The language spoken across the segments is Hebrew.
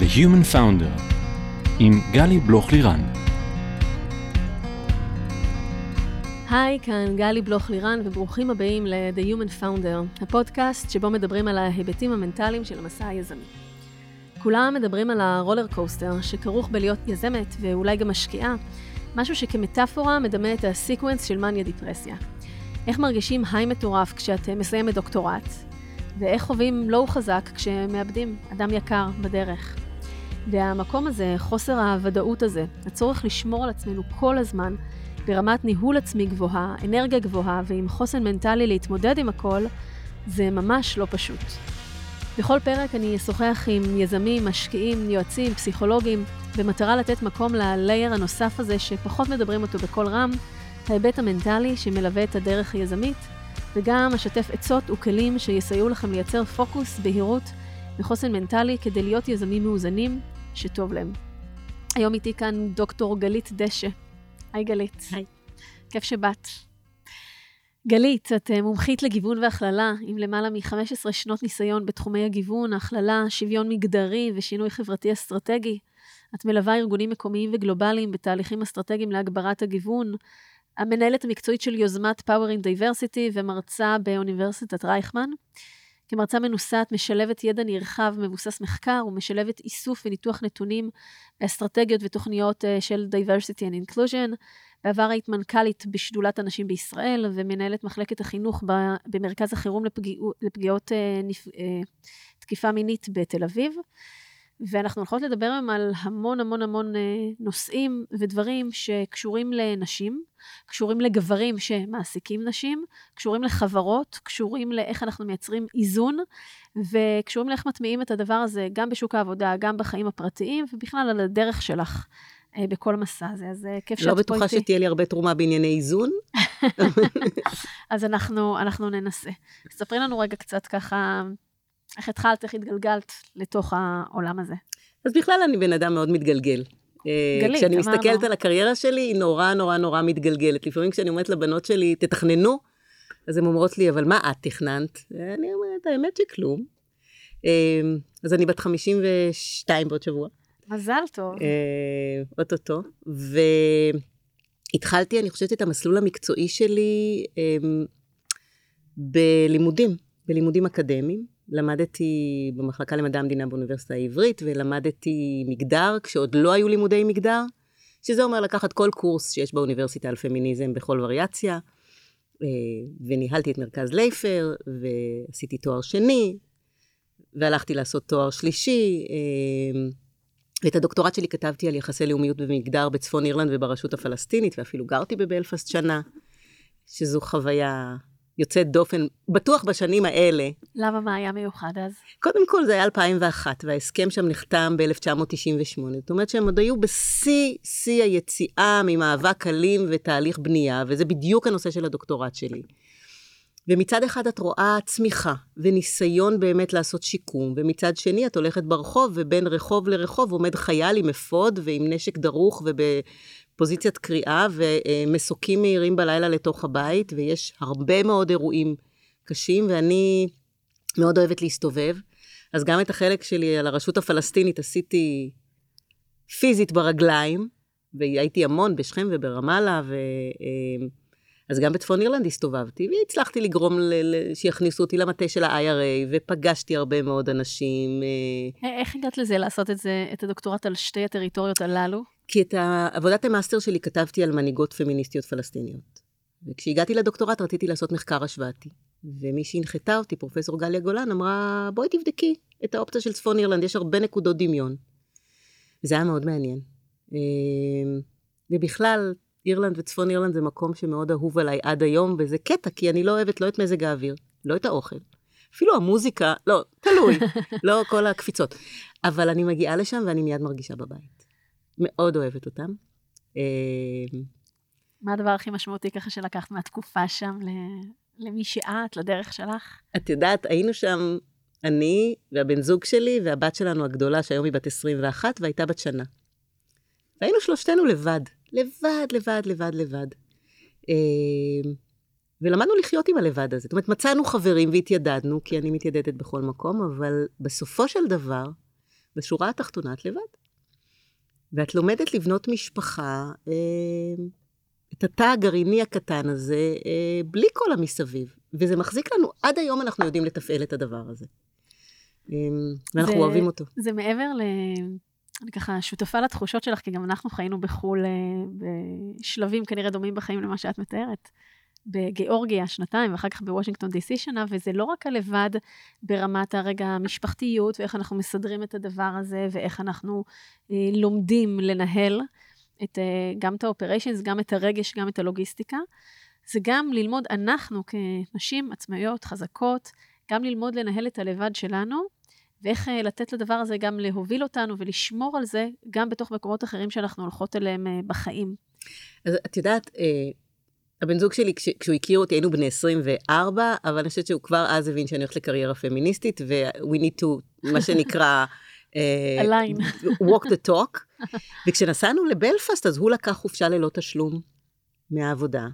The Human Founder עם גלי בלוך-לירן. היי, כאן גלי בלוך-לירן וברוכים הבאים ל-The Human Founder, הפודקאסט שבו מדברים על ההיבטים המנטליים של המסע היזמי. כולם מדברים על ה roller coaster שכרוך בלהיות יזמת ואולי גם משקיעה, משהו שכמטאפורה מדמה את ה sequence של מניה דיפרסיה. איך מרגישים high מטורף כשאת מסיימת דוקטורט, ואיך חווים לואו חזק כשמאבדים אדם יקר בדרך. והמקום הזה, חוסר הוודאות הזה, הצורך לשמור על עצמנו כל הזמן, ברמת ניהול עצמי גבוהה, אנרגיה גבוהה ועם חוסן מנטלי להתמודד עם הכל, זה ממש לא פשוט. בכל פרק אני אשוחח עם יזמים, משקיעים, יועצים, פסיכולוגים, במטרה לתת מקום ללייר הנוסף הזה שפחות מדברים אותו בקול רם, ההיבט המנטלי שמלווה את הדרך היזמית, וגם אשתף עצות וכלים שיסייעו לכם לייצר פוקוס, בהירות וחוסן מנטלי כדי להיות יזמים מאוזנים שטוב להם. היום איתי כאן דוקטור גלית דשא. היי גלית. היי. כיף שבאת. גלית, את אה, מומחית לגיוון והכללה, עם למעלה מ-15 שנות ניסיון בתחומי הגיוון, הכללה, שוויון מגדרי ושינוי חברתי אסטרטגי. את מלווה ארגונים מקומיים וגלובליים בתהליכים אסטרטגיים להגברת הגיוון, המנהלת המקצועית של יוזמת Power in Diversity ומרצה באוניברסיטת רייכמן. כמרצה מנוסה את משלבת ידע נרחב מבוסס מחקר ומשלבת איסוף וניתוח נתונים באסטרטגיות ותוכניות אה, של Diversity and Inclusion. בעבר היית מנכ"לית בשדולת הנשים בישראל ומנהלת מחלקת החינוך במרכז החירום לפגיעות, לפגיעות אה, אה, תקיפה מינית בתל אביב. ואנחנו הולכות לדבר היום על המון המון המון אה, נושאים ודברים שקשורים לנשים, קשורים לגברים שמעסיקים נשים, קשורים לחברות, קשורים לאיך אנחנו מייצרים איזון, וקשורים לאיך מטמיעים את הדבר הזה גם בשוק העבודה, גם בחיים הפרטיים, ובכלל על הדרך שלך. אה, בכל המסע הזה, אז אה, כיף לא שאת פה איתי. לא בטוחה שתהיה לי הרבה תרומה בענייני איזון. אז אנחנו, אנחנו ננסה. ספרי לנו רגע קצת ככה איך התחלת, איך התגלגלת לתוך העולם הזה? אז בכלל אני בן אדם מאוד מתגלגל. אה, גלית, כשאני אמרנו. מסתכלת על הקריירה שלי, היא נורא נורא נורא מתגלגלת. לפעמים כשאני אומרת לבנות שלי, תתכננו, אז הן אומרות לי, אבל מה את תכננת? אני אומרת, האמת שכלום. אה, אז אני בת 52 בעוד שבוע. מזל טוב. אה, אוטוטו. והתחלתי, אני חושבת, את המסלול המקצועי שלי בלימודים, בלימודים אקדמיים. למדתי במחלקה למדע המדינה באוניברסיטה העברית, ולמדתי מגדר, כשעוד לא היו לימודי מגדר, שזה אומר לקחת כל קורס שיש באוניברסיטה על פמיניזם בכל וריאציה, אה, וניהלתי את מרכז לייפר, ועשיתי תואר שני, והלכתי לעשות תואר שלישי, אה, ואת הדוקטורט שלי כתבתי על יחסי לאומיות ומגדר בצפון אירלנד וברשות הפלסטינית, ואפילו גרתי בבלפסט שנה, שזו חוויה יוצאת דופן, בטוח בשנים האלה. למה, מה היה מיוחד אז? קודם כל זה היה 2001, וההסכם שם נחתם ב-1998. זאת אומרת שהם עוד היו בשיא, שיא היציאה ממאבק אלים ותהליך בנייה, וזה בדיוק הנושא של הדוקטורט שלי. ומצד אחד את רואה צמיחה וניסיון באמת לעשות שיקום, ומצד שני את הולכת ברחוב, ובין רחוב לרחוב עומד חייל עם אפוד ועם נשק דרוך וב... פוזיציית קריאה ומסוקים מהירים בלילה לתוך הבית, ויש הרבה מאוד אירועים קשים, ואני מאוד אוהבת להסתובב. אז גם את החלק שלי על הרשות הפלסטינית עשיתי פיזית ברגליים, והייתי המון בשכם וברמאללה, ו... אה, אז גם בצפון אירלנד הסתובבתי, והצלחתי לגרום ל- שיכניסו אותי למטה של ה-IRA, ופגשתי הרבה מאוד אנשים. אה, איך הגעת לזה, לעשות את זה, את הדוקטורט על שתי הטריטוריות הללו? כי את עבודת המאסטר שלי כתבתי על מנהיגות פמיניסטיות פלסטיניות. וכשהגעתי לדוקטורט רציתי לעשות מחקר השוואתי. ומי שהנחתה אותי, פרופסור גליה גולן, אמרה, בואי תבדקי את האופציה של צפון אירלנד, יש הרבה נקודות דמיון. זה היה מאוד מעניין. אמ, ובכלל, אירלנד וצפון אירלנד זה מקום שמאוד אהוב עליי עד היום, וזה קטע, כי אני לא אוהבת לא את מזג האוויר, לא את האוכל. אפילו המוזיקה, לא, תלוי, לא כל הקפיצות. אבל אני מגיעה לשם ואני מיד מרגישה בבית. מאוד אוהבת אותם. אמ, מה הדבר הכי משמעותי ככה שלקחת מהתקופה שם למי שאת, לדרך שלך? את יודעת, היינו שם אני והבן זוג שלי והבת שלנו הגדולה, שהיום היא בת 21 והייתה בת שנה. והיינו שלושתנו לבד, לבד, לבד, לבד, לבד. אמ, ולמדנו לחיות עם הלבד הזה. זאת אומרת, מצאנו חברים והתיידדנו, כי אני מתיידדת בכל מקום, אבל בסופו של דבר, בשורה התחתונה את לבד. ואת לומדת לבנות משפחה, אה, את התא הגרעיני הקטן הזה, אה, בלי כל המסביב. וזה מחזיק לנו, עד היום אנחנו יודעים לתפעל את הדבר הזה. אה, ואנחנו זה- אוהבים אותו. זה מעבר ל... אני ככה שותפה לתחושות שלך, כי גם אנחנו חיינו בחו"ל אה, בשלבים כנראה דומים בחיים למה שאת מתארת. בגיאורגיה שנתיים, ואחר כך בוושינגטון די.סי שנה, וזה לא רק הלבד ברמת הרגע המשפחתיות, ואיך אנחנו מסדרים את הדבר הזה, ואיך אנחנו אה, לומדים לנהל את, אה, גם את האופריישנס, גם את הרגש, גם את הלוגיסטיקה. זה גם ללמוד, אנחנו כנשים עצמאיות, חזקות, גם ללמוד לנהל את הלבד שלנו, ואיך אה, לתת לדבר הזה גם להוביל אותנו ולשמור על זה, גם בתוך מקומות אחרים שאנחנו הולכות אליהם אה, בחיים. אז את יודעת, אה, הבן זוג שלי, כש, כשהוא הכיר אותי, היינו בני 24, אבל אני חושבת שהוא כבר אז הבין שאני הולכת לקריירה פמיניסטית, ו- we need to, מה שנקרא, אה, Align. walk the talk. וכשנסענו לבלפאסט, אז הוא לקח חופשה ללא תשלום מהעבודה,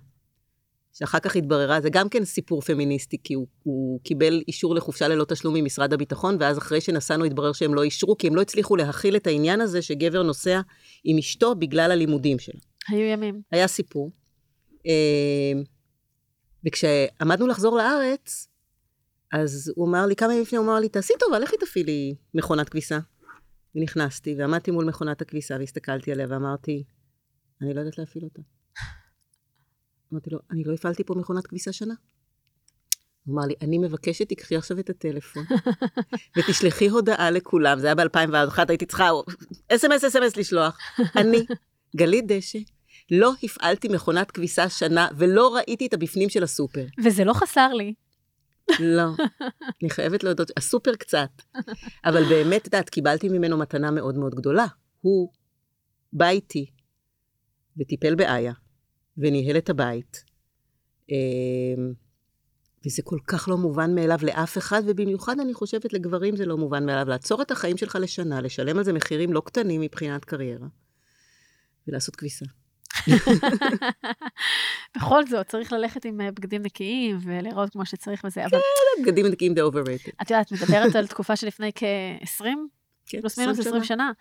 שאחר כך התבררה, זה גם כן סיפור פמיניסטי, כי הוא, הוא קיבל אישור לחופשה ללא תשלום ממשרד הביטחון, ואז אחרי שנסענו התברר שהם לא אישרו, כי הם לא הצליחו להכיל את העניין הזה שגבר נוסע עם אשתו בגלל הלימודים שלה. היו ימים. היה סיפור. אה, וכשעמדנו לחזור לארץ, אז הוא אמר לי, כמה ימים לפני הוא אמר לי, תעשי טובה, לכי תפעילי מכונת כביסה. ונכנסתי, ועמדתי מול מכונת הכביסה, והסתכלתי עליה, ואמרתי, אני לא יודעת להפעיל אותה. אמרתי לו, אני לא הפעלתי פה מכונת כביסה שנה. הוא אמר לי, אני מבקשת, תקחי עכשיו את הטלפון, ותשלחי הודעה לכולם, זה היה ב-2001, הייתי צריכה אס.אם.אס, אס.אם.אס לשלוח. אני, גלית דשא, לא הפעלתי מכונת כביסה שנה, ולא ראיתי את הבפנים של הסופר. וזה לא חסר לי. לא, אני חייבת להודות, הסופר קצת. אבל באמת, את יודעת, קיבלתי ממנו מתנה מאוד מאוד גדולה. הוא בא איתי וטיפל באיה, וניהל את הבית. אמ, וזה כל כך לא מובן מאליו לאף אחד, ובמיוחד אני חושבת לגברים זה לא מובן מאליו. לעצור את החיים שלך לשנה, לשלם על זה מחירים לא קטנים מבחינת קריירה, ולעשות כביסה. בכל זאת, צריך ללכת עם אה, בגדים נקיים ולראות כמו שצריך וזה, אבל בגדים נקיים די overrated. את יודעת, מדברת על תקופה שלפני כ-20, כן, פלוס מינוס 20 שנה.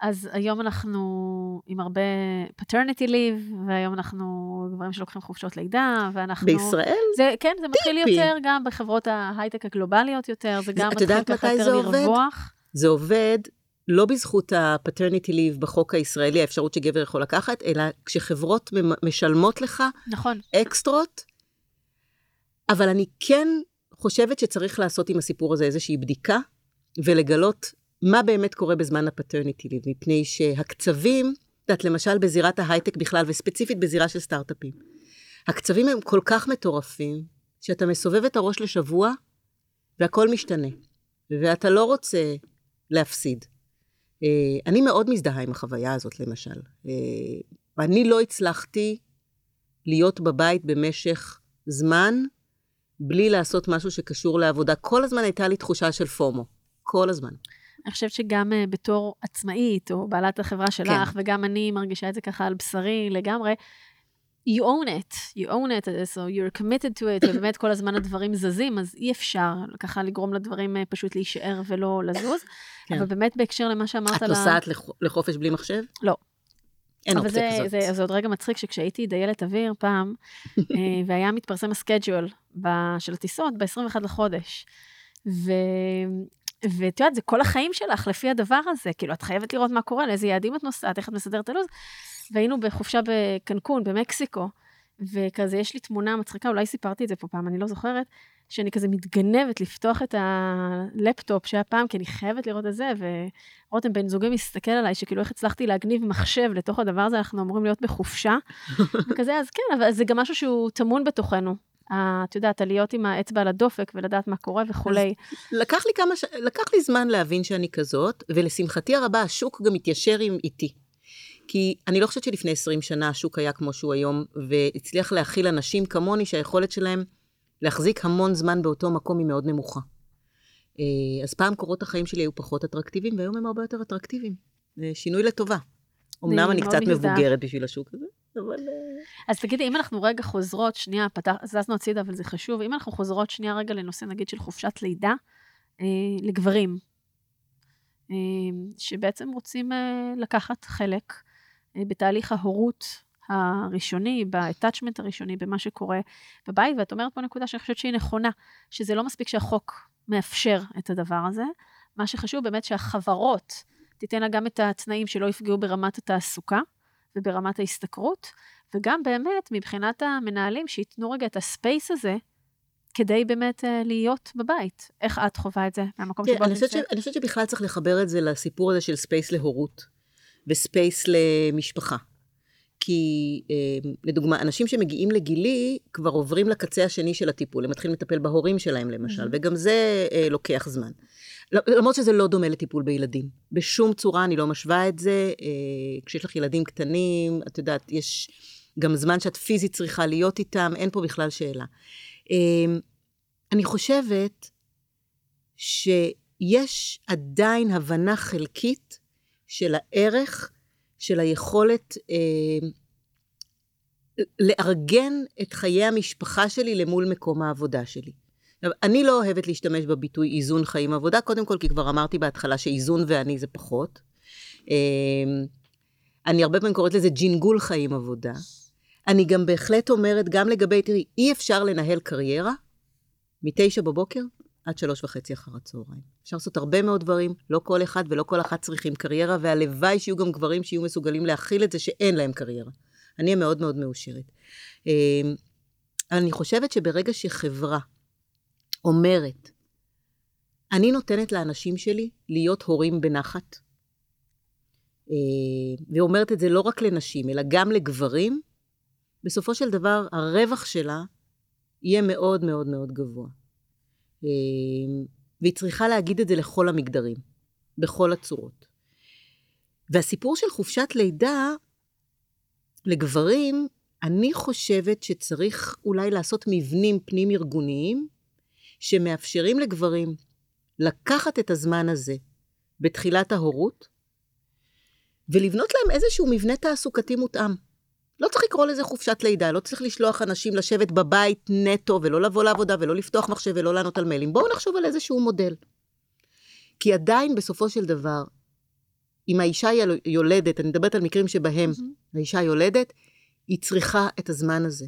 אז היום אנחנו עם הרבה paternity leave, והיום אנחנו גברים שלוקחים חופשות לידה, ואנחנו... בישראל? זה, כן, זה מתחיל טיפי. יותר גם בחברות ההייטק הגלובליות יותר, זה גם את מתחיל יודעת ככה מתי יותר זה עובד? לרווח. זה עובד לא בזכות ה-paternity leave בחוק הישראלי, האפשרות שגבר יכול לקחת, אלא כשחברות משלמות לך נכון. אקסטרות, אבל אני כן חושבת שצריך לעשות עם הסיפור הזה איזושהי בדיקה, ולגלות מה באמת קורה בזמן ה-paternity leave, מפני שהקצבים, את יודעת, למשל בזירת ההייטק בכלל, וספציפית בזירה של סטארט-אפים, הקצבים הם כל כך מטורפים, שאתה מסובב את הראש לשבוע, והכל משתנה, ואתה לא רוצה להפסיד. אה, אני מאוד מזדהה עם החוויה הזאת, למשל. אה, אני לא הצלחתי להיות בבית במשך זמן, בלי לעשות משהו שקשור לעבודה. כל הזמן הייתה לי תחושה של פומו. כל הזמן. אני חושבת שגם uh, בתור עצמאית, או בעלת החברה שלך, כן. וגם אני מרגישה את זה ככה על בשרי לגמרי, you own it, you own it, so you're committed to it, ובאמת כל הזמן הדברים זזים, אז אי אפשר ככה לגרום לדברים uh, פשוט להישאר ולא לזוז. כן. אבל באמת בהקשר למה שאמרת את על ה... נוסעת לח- לחופש בלי מחשב? לא. אין אופציה זה, כזאת. זה, זה עוד רגע מצחיק שכשהייתי דיילת אוויר פעם, אה, והיה מתפרסם הסקייג'ואל של הטיסות ב-21 לחודש. ו... ואת יודעת, זה כל החיים שלך לפי הדבר הזה, כאילו, את חייבת לראות מה קורה, לאיזה יעדים את נוסעת, איך את מסדרת הלו"ז. והיינו בחופשה בקנקון, במקסיקו, וכזה, יש לי תמונה מצחיקה, אולי סיפרתי את זה פה פעם, אני לא זוכרת, שאני כזה מתגנבת לפתוח את הלפטופ שהיה פעם, כי אני חייבת לראות את זה, ורותם בן זוגי מסתכל עליי, שכאילו איך הצלחתי להגניב מחשב לתוך הדבר הזה, אנחנו אמורים להיות בחופשה. וכזה, אז כן, אבל זה גם משהו שהוא טמון בתוכנו. את יודעת, להיות עם האצבע על הדופק ולדעת מה קורה וכולי. לקח לי כמה ש... לקח לי זמן להבין שאני כזאת, ולשמחתי הרבה השוק גם התיישר עם איתי. כי אני לא חושבת שלפני 20 שנה השוק היה כמו שהוא היום, והצליח להכיל אנשים כמוני שהיכולת שלהם להחזיק המון זמן באותו מקום היא מאוד נמוכה. אה, אז פעם קורות החיים שלי היו פחות אטרקטיביים, והיום הם הרבה יותר אטרקטיביים. זה שינוי לטובה. אמנם אני קצת. מבוגרת בשביל השוק הזה, אבל... אה, אז תגידי, אם אנחנו רגע חוזרות, שנייה, פתח, זזנו הצידה, אבל זה חשוב, אם אנחנו חוזרות שנייה רגע לנושא, נגיד, של חופשת לידה, אה, לגברים, אה, שבעצם רוצים אה, לקחת חלק אה, בתהליך ההורות הראשוני, ב-attachment הראשוני, במה שקורה בבית, ואת אומרת פה נקודה שאני חושבת שהיא נכונה, שזה לא מספיק שהחוק מאפשר את הדבר הזה, מה שחשוב באמת שהחברות תיתנה גם את התנאים שלא יפגעו ברמת התעסוקה וברמת ההשתכרות, וגם באמת מבחינת המנהלים שייתנו רגע את הספייס הזה, כדי באמת uh, להיות בבית. איך את חווה את זה מהמקום שבו את נמצאת? אני חושבת שבכלל צריך לחבר את זה לסיפור הזה של space להורות ו space למשפחה. כי אה, לדוגמה, אנשים שמגיעים לגילי כבר עוברים לקצה השני של הטיפול, הם מתחילים לטפל בהורים שלהם למשל, mm-hmm. וגם זה אה, לוקח זמן. למרות שזה לא דומה לטיפול בילדים. בשום צורה אני לא משווה את זה. אה, כשיש לך ילדים קטנים, את יודעת, יש גם זמן שאת פיזית צריכה להיות איתם, אין פה בכלל שאלה. אה, אני חושבת שיש עדיין הבנה חלקית של הערך של היכולת אה, לארגן את חיי המשפחה שלי למול מקום העבודה שלי. אני לא אוהבת להשתמש בביטוי איזון חיים עבודה, קודם כל כי כבר אמרתי בהתחלה שאיזון ואני זה פחות. אה, אני הרבה פעמים קוראת לזה ג'ינגול חיים עבודה. אני גם בהחלט אומרת, גם לגבי, תראי, אי אפשר לנהל קריירה מתשע בבוקר עד שלוש וחצי אחר הצהריים. אפשר לעשות הרבה מאוד דברים, לא כל אחד ולא כל אחת צריכים קריירה, והלוואי שיהיו גם גברים שיהיו מסוגלים להכיל את זה שאין להם קריירה. אני אהיה מאוד מאוד מאושרת. אה, אני חושבת שברגע שחברה אומרת, אני נותנת לאנשים שלי להיות הורים בנחת, אה, ואומרת את זה לא רק לנשים, אלא גם לגברים, בסופו של דבר הרווח שלה יהיה מאוד מאוד מאוד גבוה. אה, והיא צריכה להגיד את זה לכל המגדרים, בכל הצורות. והסיפור של חופשת לידה, לגברים, אני חושבת שצריך אולי לעשות מבנים פנים-ארגוניים, שמאפשרים לגברים לקחת את הזמן הזה בתחילת ההורות, ולבנות להם איזשהו מבנה תעסוקתי מותאם. לא צריך לקרוא לזה חופשת לידה, לא צריך לשלוח אנשים לשבת בבית נטו ולא לבוא לעבודה ולא לפתוח מחשב ולא לענות על מיילים. בואו נחשוב על איזשהו מודל. כי עדיין בסופו של דבר, אם האישה יולדת, אני מדברת על מקרים שבהם mm-hmm. האישה יולדת, היא צריכה את הזמן הזה.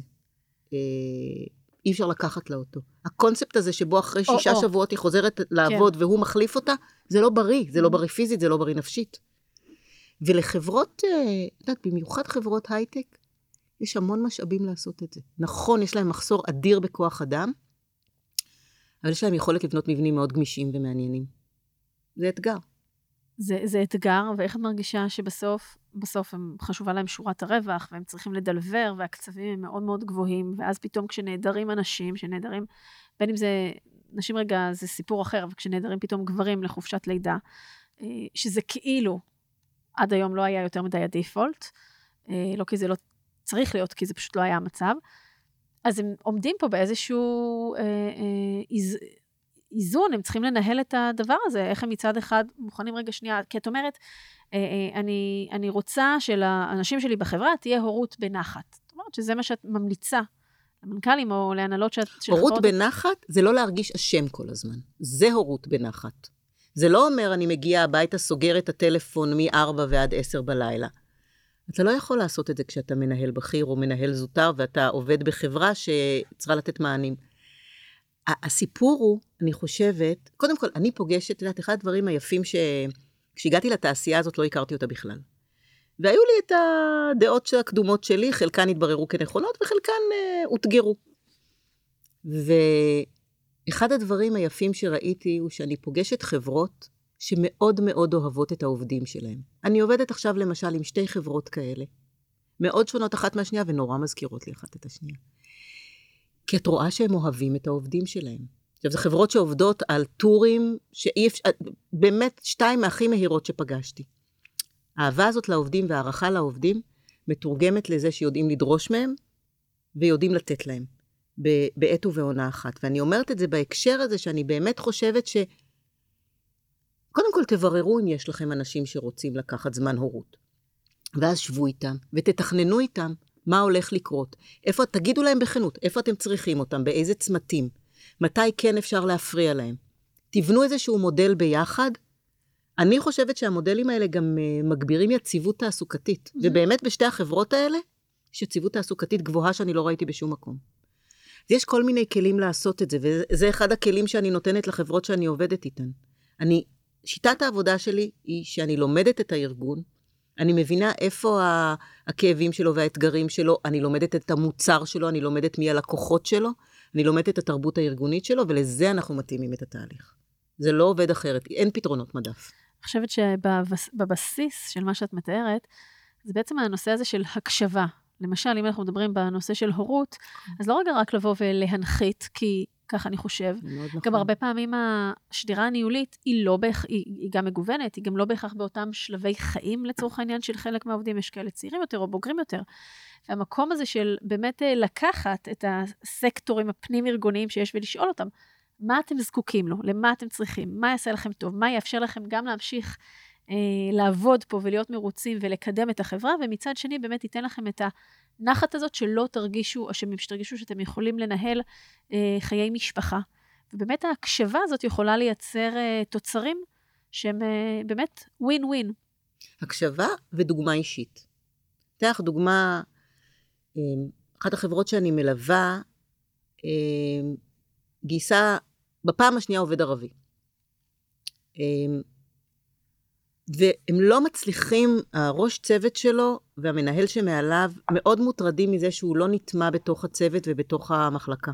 אי אפשר לקחת לה אותו. הקונספט הזה שבו אחרי שישה או, שבועות או. היא חוזרת לעבוד כן. והוא מחליף אותה, זה לא בריא, זה לא בריא פיזית, זה לא בריא נפשית. ולחברות, אה, את יודעת, במיוחד חברות הייטק, יש המון משאבים לעשות את זה. נכון, יש להם מחסור אדיר בכוח אדם, אבל יש להם יכולת לבנות מבנים מאוד גמישים ומעניינים. זה אתגר. זה, זה אתגר, ואיך את מרגישה שבסוף, בסוף הם, חשובה להם שורת הרווח, והם צריכים לדלבר, והקצבים הם מאוד מאוד גבוהים, ואז פתאום כשנעדרים אנשים, שנעדרים, בין אם זה, נשים רגע, זה סיפור אחר, אבל כשנעדרים פתאום גברים לחופשת לידה, אה, שזה כאילו, עד היום לא היה יותר מדי הדיפולט, אה, לא כי זה לא צריך להיות, כי זה פשוט לא היה המצב. אז הם עומדים פה באיזשהו אה, אה, איזון, הם צריכים לנהל את הדבר הזה, איך הם מצד אחד מוכנים רגע שנייה, כי את אומרת, אה, אה, אני, אני רוצה שלאנשים שלי בחברה תהיה הורות בנחת. זאת אומרת שזה מה שאת ממליצה למנכ"לים או להנהלות שאת... הורות בנחת זה לא להרגיש אשם כל הזמן, זה הורות בנחת. זה לא אומר אני מגיעה הביתה, סוגר את הטלפון מ-4 ועד 10 בלילה. אתה לא יכול לעשות את זה כשאתה מנהל בכיר או מנהל זוטר ואתה עובד בחברה שצריכה לתת מענים. הסיפור הוא, אני חושבת, קודם כל, אני פוגשת, את יודעת, אחד הדברים היפים שכשהגעתי לתעשייה הזאת לא הכרתי אותה בכלל. והיו לי את הדעות הקדומות שלי, חלקן התבררו כנכונות וחלקן אה, אותגרו. ואחד הדברים היפים שראיתי הוא שאני פוגשת חברות שמאוד מאוד אוהבות את העובדים שלהם. אני עובדת עכשיו למשל עם שתי חברות כאלה, מאוד שונות אחת מהשנייה ונורא מזכירות לי אחת את השנייה. כי את רואה שהם אוהבים את העובדים שלהם. עכשיו, זה חברות שעובדות על טורים שאי אפשר, באמת שתיים מהכי מהירות שפגשתי. האהבה הזאת לעובדים והערכה לעובדים מתורגמת לזה שיודעים לדרוש מהם ויודעים לתת להם בעת ובעונה אחת. ואני אומרת את זה בהקשר הזה שאני באמת חושבת ש... קודם כל תבררו אם יש לכם אנשים שרוצים לקחת זמן הורות. ואז שבו איתם ותתכננו איתם מה הולך לקרות. איפה, תגידו להם בכנות, איפה אתם צריכים אותם, באיזה צמתים, מתי כן אפשר להפריע להם. תבנו איזשהו מודל ביחד, אני חושבת שהמודלים האלה גם uh, מגבירים יציבות תעסוקתית, mm-hmm. ובאמת בשתי החברות האלה יש יציבות תעסוקתית גבוהה שאני לא ראיתי בשום מקום. אז יש כל מיני כלים לעשות את זה, וזה אחד הכלים שאני נותנת לחברות שאני עובדת איתן. אני, שיטת העבודה שלי היא שאני לומדת את הארגון, אני מבינה איפה הכאבים שלו והאתגרים שלו, אני לומדת את המוצר שלו, אני לומדת מי הלקוחות שלו, אני לומדת את התרבות הארגונית שלו, ולזה אנחנו מתאימים את התהליך. זה לא עובד אחרת, אין פתרונות מדף. אני חושבת שבבסיס של מה שאת מתארת, זה בעצם הנושא הזה של הקשבה. למשל, אם אנחנו מדברים בנושא של הורות, אז לא רגע רק לבוא ולהנחית, כי ככה אני חושב. נכון. גם הרבה פעמים השדרה הניהולית היא לא בהכרח, היא, היא גם מגוונת, היא גם לא בהכרח באותם שלבי חיים לצורך העניין של חלק מהעובדים, יש כאלה צעירים יותר או בוגרים יותר. והמקום הזה של באמת אה, לקחת את הסקטורים הפנים-ארגוניים שיש ולשאול אותם, מה אתם זקוקים לו, למה אתם צריכים, מה יעשה לכם טוב, מה יאפשר לכם גם להמשיך לעבוד פה ולהיות מרוצים ולקדם את החברה, ומצד שני באמת ייתן לכם את הנחת הזאת שלא תרגישו, או שתרגישו שאתם יכולים לנהל אה, חיי משפחה. ובאמת ההקשבה הזאת יכולה לייצר אה, תוצרים שהם אה, באמת ווין ווין. הקשבה ודוגמה אישית. אתן לך דוגמה, אה, אחת החברות שאני מלווה, אה, גייסה בפעם השנייה עובד ערבי. והם לא מצליחים, הראש צוות שלו והמנהל שמעליו מאוד מוטרדים מזה שהוא לא נטמע בתוך הצוות ובתוך המחלקה.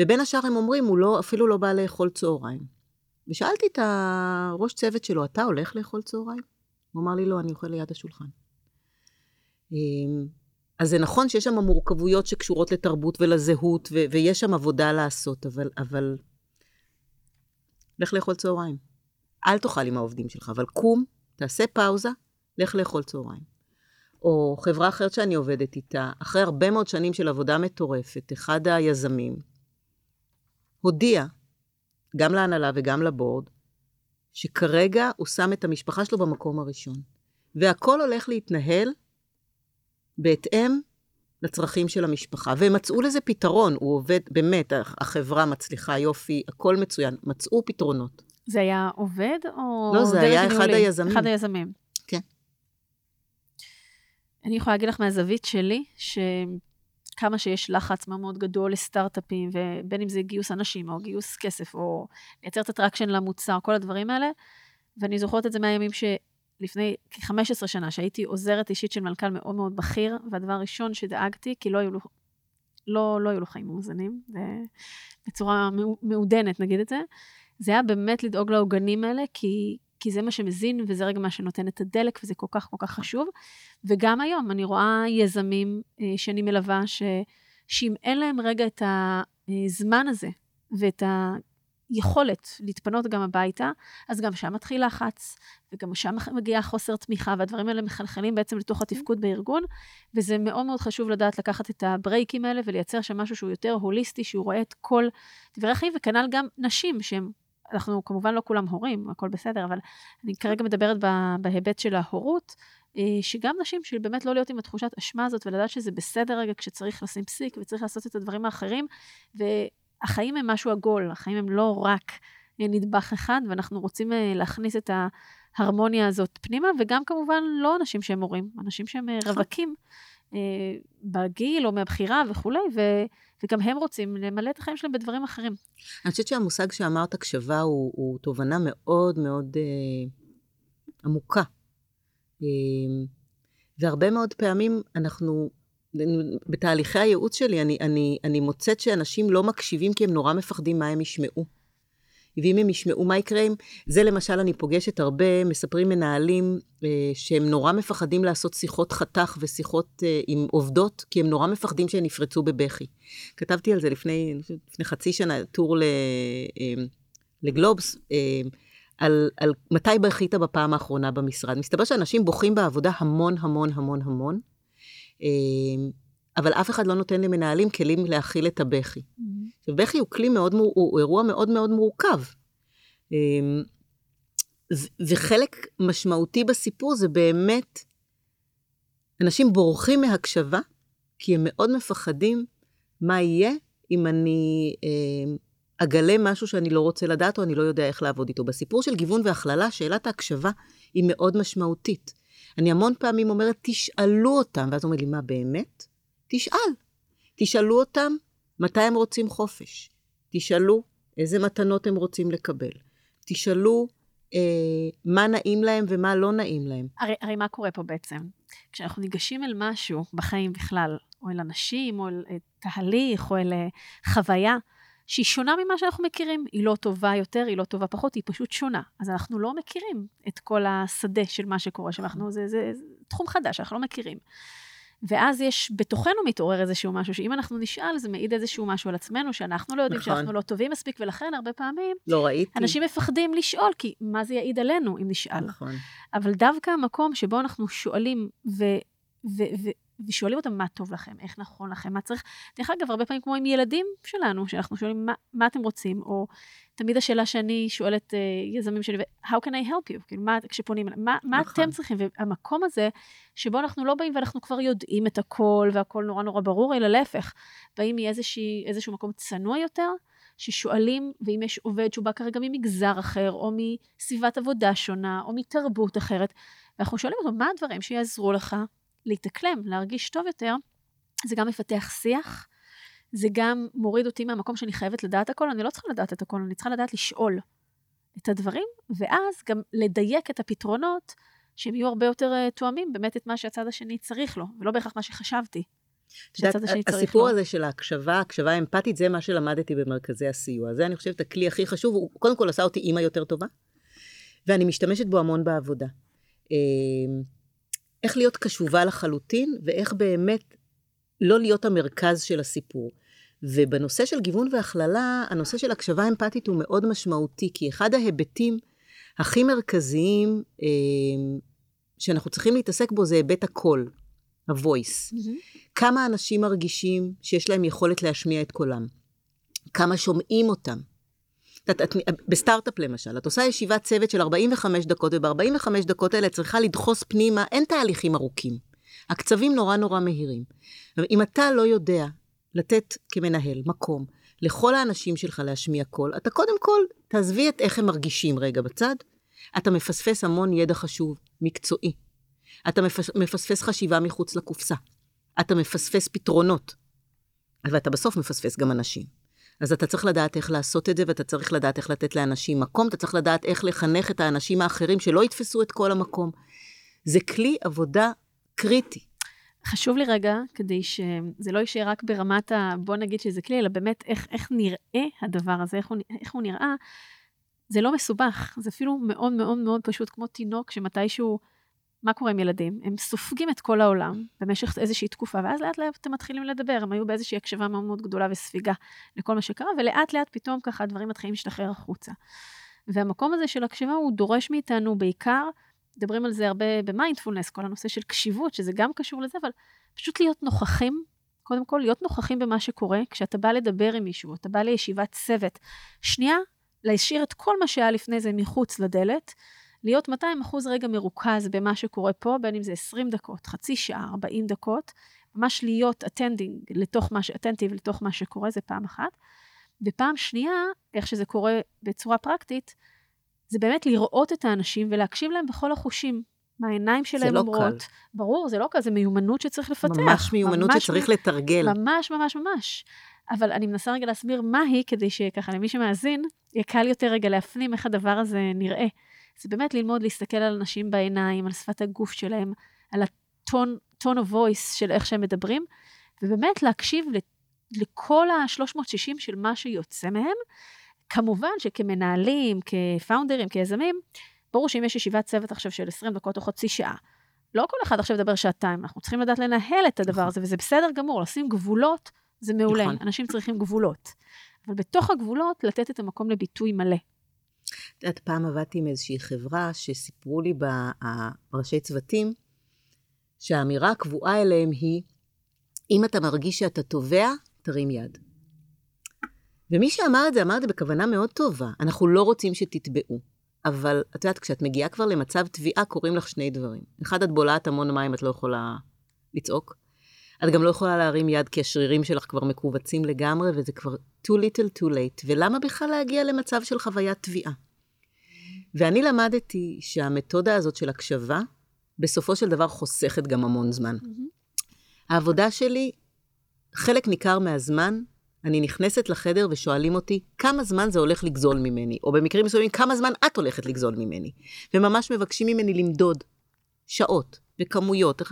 ובין השאר הם אומרים, הוא לא, אפילו לא בא לאכול צהריים. ושאלתי את הראש צוות שלו, אתה הולך לאכול צהריים? הוא אמר לי, לא, אני אוכל ליד השולחן. אמ, אז זה נכון שיש שם מורכבויות שקשורות לתרבות ולזהות, ו- ויש שם עבודה לעשות, אבל, אבל... לך לאכול צהריים. אל תאכל עם העובדים שלך, אבל קום, תעשה פאוזה, לך לאכול צהריים. או חברה אחרת שאני עובדת איתה, אחרי הרבה מאוד שנים של עבודה מטורפת, אחד היזמים הודיע, גם להנהלה וגם לבורד, שכרגע הוא שם את המשפחה שלו במקום הראשון. והכל הולך להתנהל בהתאם לצרכים של המשפחה. והם מצאו לזה פתרון, הוא עובד, באמת, החברה מצליחה, יופי, הכל מצוין, מצאו פתרונות. זה היה עובד או... לא, זה היה אחד היזמים. אחד היזמים. כן. אני יכולה להגיד לך מהזווית שלי, שכמה שיש לחץ מאוד מאוד גדול לסטארט-אפים, ובין אם זה גיוס אנשים, או גיוס כסף, או לייצר את ה traction למוצר, כל הדברים האלה, ואני זוכרת את זה מהימים ש... לפני כ-15 שנה, שהייתי עוזרת אישית של מנכ"ל מאוד מאוד בכיר, והדבר הראשון שדאגתי, כי לא היו לו, לא, לא היו לו חיים מאוזנים, בצורה מעודנת, נגיד את זה, זה היה באמת לדאוג לעוגנים האלה, כי, כי זה מה שמזין, וזה רגע מה שנותן את הדלק, וזה כל כך כל כך חשוב. וגם היום, אני רואה יזמים אה, שאני מלווה, ש, שאם אין להם רגע את הזמן הזה, ואת ה... יכולת להתפנות גם הביתה, אז גם שם מתחיל לחץ, וגם שם מגיע חוסר תמיכה, והדברים האלה מחלחלים בעצם לתוך התפקוד בארגון, וזה מאוד מאוד חשוב לדעת לקחת את הברייקים האלה ולייצר שם משהו שהוא יותר הוליסטי, שהוא רואה את כל דברי החיים, וכנ"ל גם נשים שהם אנחנו כמובן לא כולם הורים, הכל בסדר, אבל אני כרגע מדברת בהיבט של ההורות, אה, שגם נשים של באמת לא להיות עם התחושת אשמה הזאת, ולדעת שזה בסדר רגע כשצריך לשים פסיק וצריך לעשות את הדברים האחרים, החיים הם משהו עגול, החיים הם לא רק נדבך אחד, ואנחנו רוצים אה, להכניס את ההרמוניה הזאת פנימה, וגם כמובן לא אנשים שהם הורים, אנשים שהם אה, נכון. רווקים אה, בגיל או מהבחירה וכולי, ו... וגם הם רוצים למלא את החיים שלהם בדברים אחרים. אני חושבת שהמושג שאמרת, הקשבה, הוא, הוא תובנה מאוד מאוד אה, עמוקה. אה, והרבה מאוד פעמים אנחנו בתהליכי הייעוץ שלי, אני, אני, אני מוצאת שאנשים לא מקשיבים כי הם נורא מפחדים מה הם ישמעו. ואם הם ישמעו מה יקרה אם... זה למשל, אני פוגשת הרבה, מספרים מנהלים אה, שהם נורא מפחדים לעשות שיחות חתך ושיחות אה, עם עובדות, כי הם נורא מפחדים שהן יפרצו בבכי. כתבתי על זה לפני, לפני חצי שנה, טור ל, אה, לגלובס, אה, על, על מתי בכית בפעם האחרונה במשרד. מסתבר שאנשים בוכים בעבודה המון המון המון המון. אמ, אבל אף אחד לא נותן למנהלים כלים להכיל את הבכי. Mm-hmm. בכי הוא כלי מאוד, הוא אירוע מאוד מאוד מורכב. אמ, וחלק משמעותי בסיפור זה באמת, אנשים בורחים מהקשבה, כי הם מאוד מפחדים מה יהיה אם אני אה, אגלה משהו שאני לא רוצה לדעת או אני לא יודע איך לעבוד איתו. בסיפור של גיוון והכללה, שאלת ההקשבה היא מאוד משמעותית. אני המון פעמים אומרת, תשאלו אותם, ואז אומרים לי, מה באמת? תשאל. תשאלו אותם מתי הם רוצים חופש. תשאלו איזה מתנות הם רוצים לקבל. תשאלו אה, מה נעים להם ומה לא נעים להם. הרי, הרי מה קורה פה בעצם? כשאנחנו ניגשים אל משהו בחיים בכלל, או אל אנשים, או אל, אל תהליך, או אל אה, חוויה, שהיא שונה ממה שאנחנו מכירים. היא לא טובה יותר, היא לא טובה פחות, היא פשוט שונה. אז אנחנו לא מכירים את כל השדה של מה שקורה שם. אנחנו, זה, זה, זה תחום חדש, אנחנו לא מכירים. ואז יש, בתוכנו מתעורר איזשהו משהו, שאם אנחנו נשאל, זה מעיד איזשהו משהו על עצמנו, שאנחנו לא יודעים נכון. שאנחנו לא טובים מספיק, ולכן הרבה פעמים, לא ראיתי. אנשים מפחדים לשאול, כי מה זה יעיד עלינו אם נשאל? נכון. אבל דווקא המקום שבו אנחנו שואלים, ו, ו, ו, ושואלים אותם מה טוב לכם, איך נכון לכם, מה צריך. דרך אגב, הרבה פעמים כמו עם ילדים שלנו, שאנחנו שואלים מה, מה אתם רוצים, או תמיד השאלה שאני שואלת uh, יזמים שלי, How can I help you? כאילו, מה, כשפונים, מה, מה נכון. אתם צריכים? והמקום הזה, שבו אנחנו לא באים ואנחנו כבר יודעים את הכל, והכל נורא נורא ברור, אלא להפך, באים מאיזשהו מקום צנוע יותר, ששואלים, ואם יש עובד שהוא בא כרגע ממגזר אחר, או מסביבת עבודה שונה, או מתרבות אחרת, ואנחנו שואלים אותו, מה הדברים שיעזרו לך להתאקלם, להרגיש טוב יותר, זה גם מפתח שיח, זה גם מוריד אותי מהמקום שאני חייבת לדעת הכל, אני לא צריכה לדעת את הכל, אני צריכה לדעת לשאול את הדברים, ואז גם לדייק את הפתרונות, שהם יהיו הרבה יותר uh, תואמים באמת את מה שהצד השני צריך לו, ולא בהכרח מה שחשבתי. שהצד השני צריך הסיפור לו. הזה של ההקשבה, הקשבה אמפתית, זה מה שלמדתי במרכזי הסיוע. זה, אני חושבת, הכלי הכי חשוב, הוא קודם כל עשה אותי אימא יותר טובה, ואני משתמשת בו המון בעבודה. איך להיות קשובה לחלוטין, ואיך באמת לא להיות המרכז של הסיפור. ובנושא של גיוון והכללה, הנושא של הקשבה אמפתית הוא מאוד משמעותי, כי אחד ההיבטים הכי מרכזיים אה, שאנחנו צריכים להתעסק בו זה היבט הקול, ה-voice. Mm-hmm. כמה אנשים מרגישים שיש להם יכולת להשמיע את קולם? כמה שומעים אותם? את, את, בסטארט-אפ למשל, את עושה ישיבת צוות של 45 דקות, וב-45 דקות האלה צריכה לדחוס פנימה, אין תהליכים ארוכים. הקצבים נורא נורא מהירים. אם אתה לא יודע לתת כמנהל מקום לכל האנשים שלך להשמיע קול, אתה קודם כל תעזבי את איך הם מרגישים רגע בצד, אתה מפספס המון ידע חשוב, מקצועי. אתה מפספס חשיבה מחוץ לקופסה. אתה מפספס פתרונות. ואתה בסוף מפספס גם אנשים. אז אתה צריך לדעת איך לעשות את זה, ואתה צריך לדעת איך לתת לאנשים מקום, אתה צריך לדעת איך לחנך את האנשים האחרים שלא יתפסו את כל המקום. זה כלי עבודה קריטי. חשוב לי רגע, כדי שזה לא יישאר רק ברמת ה... בוא נגיד שזה כלי, אלא באמת איך, איך נראה הדבר הזה, איך הוא, איך הוא נראה. זה לא מסובך, זה אפילו מאוד מאוד מאוד פשוט, כמו תינוק שמתישהו... מה קורה עם ילדים? הם סופגים את כל העולם במשך איזושהי תקופה, ואז לאט לאט הם מתחילים לדבר, הם היו באיזושהי הקשבה מאוד מאוד גדולה וספיגה לכל מה שקרה, ולאט לאט פתאום ככה הדברים מתחילים להשתחרר החוצה. והמקום הזה של הקשבה הוא דורש מאיתנו בעיקר, מדברים על זה הרבה במיינדפולנס, כל הנושא של קשיבות, שזה גם קשור לזה, אבל פשוט להיות נוכחים, קודם כל להיות נוכחים במה שקורה, כשאתה בא לדבר עם מישהו, אתה בא לישיבת צוות, שנייה, להשאיר את כל מה שהיה לפני זה מחוץ לדלת, להיות 200 אחוז רגע מרוכז במה שקורה פה, בין אם זה 20 דקות, חצי שעה, 40 דקות, ממש להיות attending לתוך מה, attentive לתוך מה שקורה, זה פעם אחת. ופעם שנייה, איך שזה קורה בצורה פרקטית, זה באמת לראות את האנשים ולהקשיב להם בכל החושים. מה העיניים שלהם לא אומרות. קל. ברור, זה לא קל, זה מיומנות שצריך לפתח. ממש מיומנות ממש שצריך מ... לתרגל. ממש, ממש, ממש. אבל אני מנסה רגע להסביר מה היא, כדי שככה למי שמאזין, יהיה קל יותר רגע להפנים איך הדבר הזה נראה. זה באמת ללמוד להסתכל על אנשים בעיניים, על שפת הגוף שלהם, על הטון, טון of voice של איך שהם מדברים, ובאמת להקשיב לכל ה-360 של מה שיוצא מהם. כמובן שכמנהלים, כפאונדרים, כיזמים, ברור שאם יש ישיבת צוות עכשיו של 20 דקות או חצי שעה, לא כל אחד עכשיו ידבר שעתיים, אנחנו צריכים לדעת לנהל את הדבר הזה, וזה בסדר גמור, לשים גבולות זה מעולה, נכון. אנשים צריכים גבולות. אבל בתוך הגבולות, לתת את המקום לביטוי מלא. את יודעת, פעם עבדתי עם איזושהי חברה שסיפרו לי בראשי צוותים, שהאמירה הקבועה אליהם היא, אם אתה מרגיש שאתה תובע, תרים יד. ומי שאמר את זה, אמר את זה בכוונה מאוד טובה. אנחנו לא רוצים שתתבעו. אבל את יודעת, כשאת מגיעה כבר למצב תביעה, קורים לך שני דברים. אחד, את בולעת המון מים, את לא יכולה לצעוק. את גם לא יכולה להרים יד, כי השרירים שלך כבר מכווצים לגמרי, וזה כבר too little too late, ולמה בכלל להגיע למצב של חוויית תביעה? ואני למדתי שהמתודה הזאת של הקשבה, בסופו של דבר חוסכת גם המון זמן. העבודה שלי, חלק ניכר מהזמן, אני נכנסת לחדר ושואלים אותי כמה זמן זה הולך לגזול ממני, או במקרים מסוימים כמה זמן את הולכת לגזול ממני. וממש מבקשים ממני למדוד שעות וכמויות.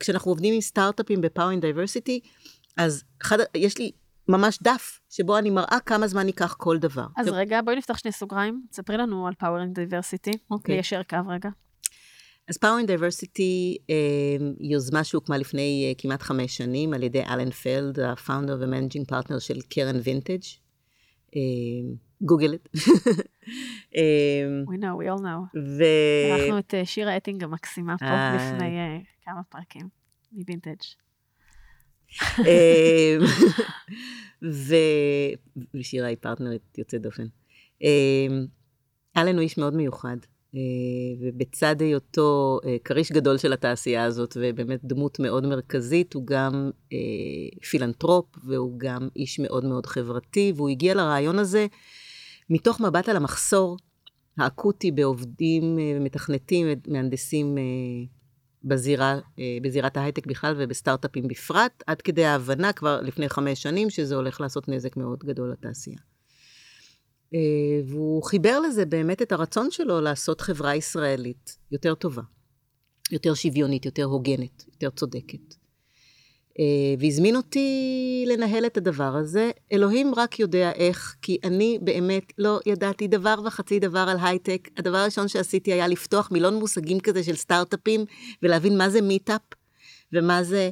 כשאנחנו עובדים עם סטארט-אפים ב-Power in Diversity, אז אחד, יש לי ממש דף שבו אני מראה כמה זמן ייקח כל דבר. אז רגע, בואי נפתח שני סוגריים. ספרי לנו על Power in Diversity. אוקיי. ליישר קו רגע. אז Power in Diversity אה, יוזמה שהוקמה לפני אה, כמעט חמש שנים על ידי אלן פלד, ה founder ו managing partner של קרן וינטג'. גוגל את. We know, we all know. ו... אירחנו את אה, שירה אטינג המקסימה פה אה. לפני אה, כמה פרקים מווינטג'. ו... ושירה היא פרטנרית יוצאת דופן. אה, אלן הוא איש מאוד מיוחד, אה, ובצד היותו אה, כריש גדול של התעשייה הזאת, ובאמת דמות מאוד מרכזית, הוא גם אה, פילנטרופ, והוא גם איש מאוד מאוד חברתי, והוא הגיע לרעיון הזה מתוך מבט על המחסור האקוטי בעובדים ומתכנתים ומהנדסים אה, בזירה, אה, בזירת ההייטק בכלל ובסטארט-אפים בפרט, עד כדי ההבנה כבר לפני חמש שנים שזה הולך לעשות נזק מאוד גדול לתעשייה. אה, והוא חיבר לזה באמת את הרצון שלו לעשות חברה ישראלית יותר טובה, יותר שוויונית, יותר הוגנת, יותר צודקת. אה, והזמין אותי לנהל את הדבר הזה. אלוהים רק יודע איך, כי אני באמת לא ידעתי דבר וחצי דבר על הייטק. הדבר הראשון שעשיתי היה לפתוח מילון מושגים כזה של סטארט-אפים, ולהבין מה זה מיטאפ ומה זה...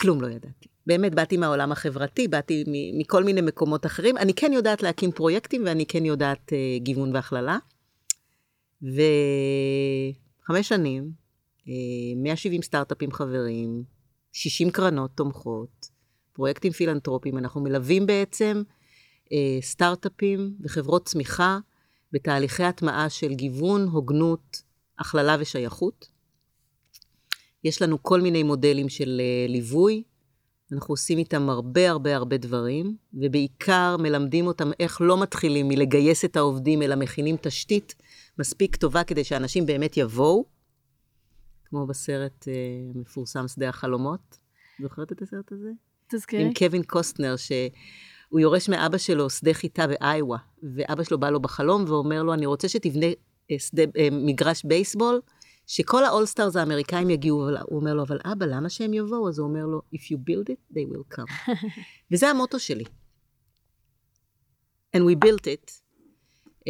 כלום לא ידעתי. באמת, באתי מהעולם החברתי, באתי מכל מיני מקומות אחרים. אני כן יודעת להקים פרויקטים, ואני כן יודעת uh, גיוון והכללה. וחמש שנים, uh, 170 סטארט-אפים חברים, 60 קרנות תומכות, פרויקטים פילנטרופיים. אנחנו מלווים בעצם uh, סטארט-אפים וחברות צמיחה בתהליכי הטמעה של גיוון, הוגנות, הכללה ושייכות. יש לנו כל מיני מודלים של uh, ליווי, אנחנו עושים איתם הרבה הרבה הרבה דברים, ובעיקר מלמדים אותם איך לא מתחילים מלגייס את העובדים, אלא מכינים תשתית מספיק טובה כדי שאנשים באמת יבואו, כמו בסרט המפורסם שדה החלומות. זוכרת את הסרט הזה? תזכירי. עם קווין קוסטנר, שהוא יורש מאבא שלו שדה חיטה באיווה, ואבא שלו בא לו בחלום ואומר לו, אני רוצה שתבנה אה, שדה, אה, מגרש בייסבול, שכל ה all-stars האמריקאים יגיעו, אבל הוא אומר לו, אבל אבא, למה שהם יבואו? אז הוא אומר לו, If you build it, they will come. וזה המוטו שלי. And we built it. Um,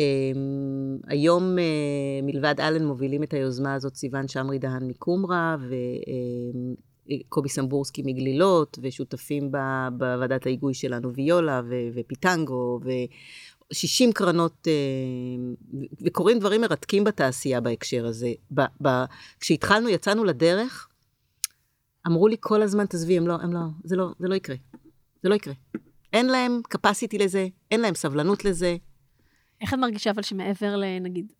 היום uh, מלבד אלן מובילים את היוזמה הזאת סיוון שמרי דהן מקומרה, וקובי um, סמבורסקי מגלילות, ושותפים בוועדת ההיגוי שלנו ויולה ופיטנגו, ו-60 קרנות, uh, וקורים דברים מרתקים בתעשייה בהקשר הזה. ב- ב- כשהתחלנו, יצאנו לדרך, אמרו לי כל הזמן, תעזבי, הם לא, הם לא, זה לא, זה לא יקרה. זה לא יקרה. אין להם capacity לזה, אין להם סבלנות לזה. איך את מרגישה אבל שמעבר לנגיד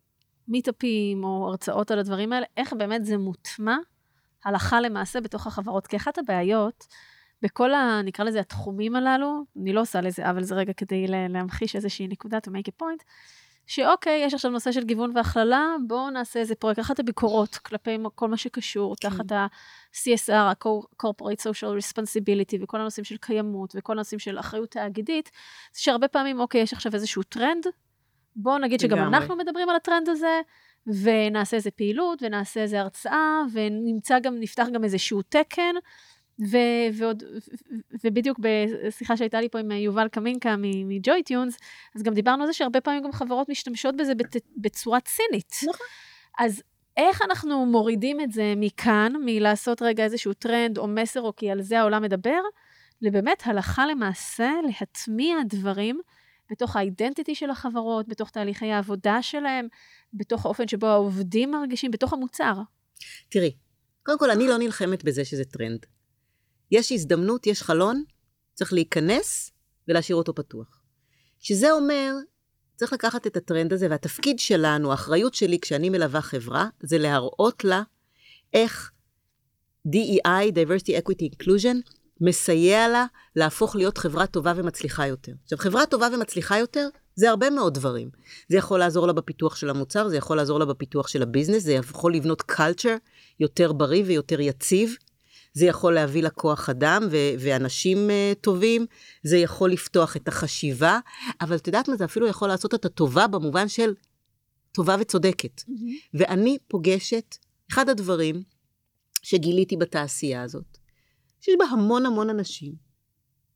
מיטאפים או הרצאות על הדברים האלה, איך באמת זה מוטמע הלכה למעשה בתוך החברות? כי אחת הבעיות בכל ה... נקרא לזה התחומים הללו, אני לא עושה לזה אבל זה רגע כדי לה- להמחיש איזושהי נקודה, to make a point, שאוקיי, יש עכשיו נושא של גיוון והכללה, בואו נעשה איזה פרויקט, אחת הביקורות כלפי כל מה שקשור, כן. תחת ה-CSR, ה-corporate social responsibility, וכל הנושאים של קיימות, וכל הנושאים של אחריות תאגידית, זה שהרבה פעמים, אוקיי, יש עכשיו איזשהו טרנד, בואו נגיד שגם לגמרי. אנחנו מדברים על הטרנד הזה, ונעשה איזה פעילות, ונעשה איזה הרצאה, ונמצא גם, נפתח גם איזשהו תקן, ו- ועוד, ו- ובדיוק בשיחה שהייתה לי פה עם יובל קמינקה מג'וי טיונס, אז גם דיברנו על זה שהרבה פעמים גם חברות משתמשות בזה בת, בצורה צינית. נכון. אז איך אנחנו מורידים את זה מכאן, מלעשות רגע איזשהו טרנד או מסר, או כי על זה העולם מדבר, לבאמת הלכה למעשה להטמיע דברים בתוך ה-identity של החברות, בתוך תהליכי העבודה שלהם, בתוך האופן שבו העובדים מרגישים, בתוך המוצר. תראי, קודם כל, אני לא נלחמת בזה שזה טרנד. יש הזדמנות, יש חלון, צריך להיכנס ולהשאיר אותו פתוח. שזה אומר, צריך לקחת את הטרנד הזה, והתפקיד שלנו, האחריות שלי כשאני מלווה חברה, זה להראות לה איך DEI, Diversity, Equity, Inclusion, מסייע לה להפוך להיות חברה טובה ומצליחה יותר. עכשיו, חברה טובה ומצליחה יותר זה הרבה מאוד דברים. זה יכול לעזור לה בפיתוח של המוצר, זה יכול לעזור לה בפיתוח של הביזנס, זה יכול לבנות קלצ'ר יותר בריא ויותר יציב. זה יכול להביא לה כוח אדם ו- ואנשים uh, טובים, זה יכול לפתוח את החשיבה, אבל את יודעת מה, זה אפילו יכול לעשות את הטובה במובן של טובה וצודקת. Mm-hmm. ואני פוגשת, אחד הדברים שגיליתי בתעשייה הזאת, שיש בה המון המון אנשים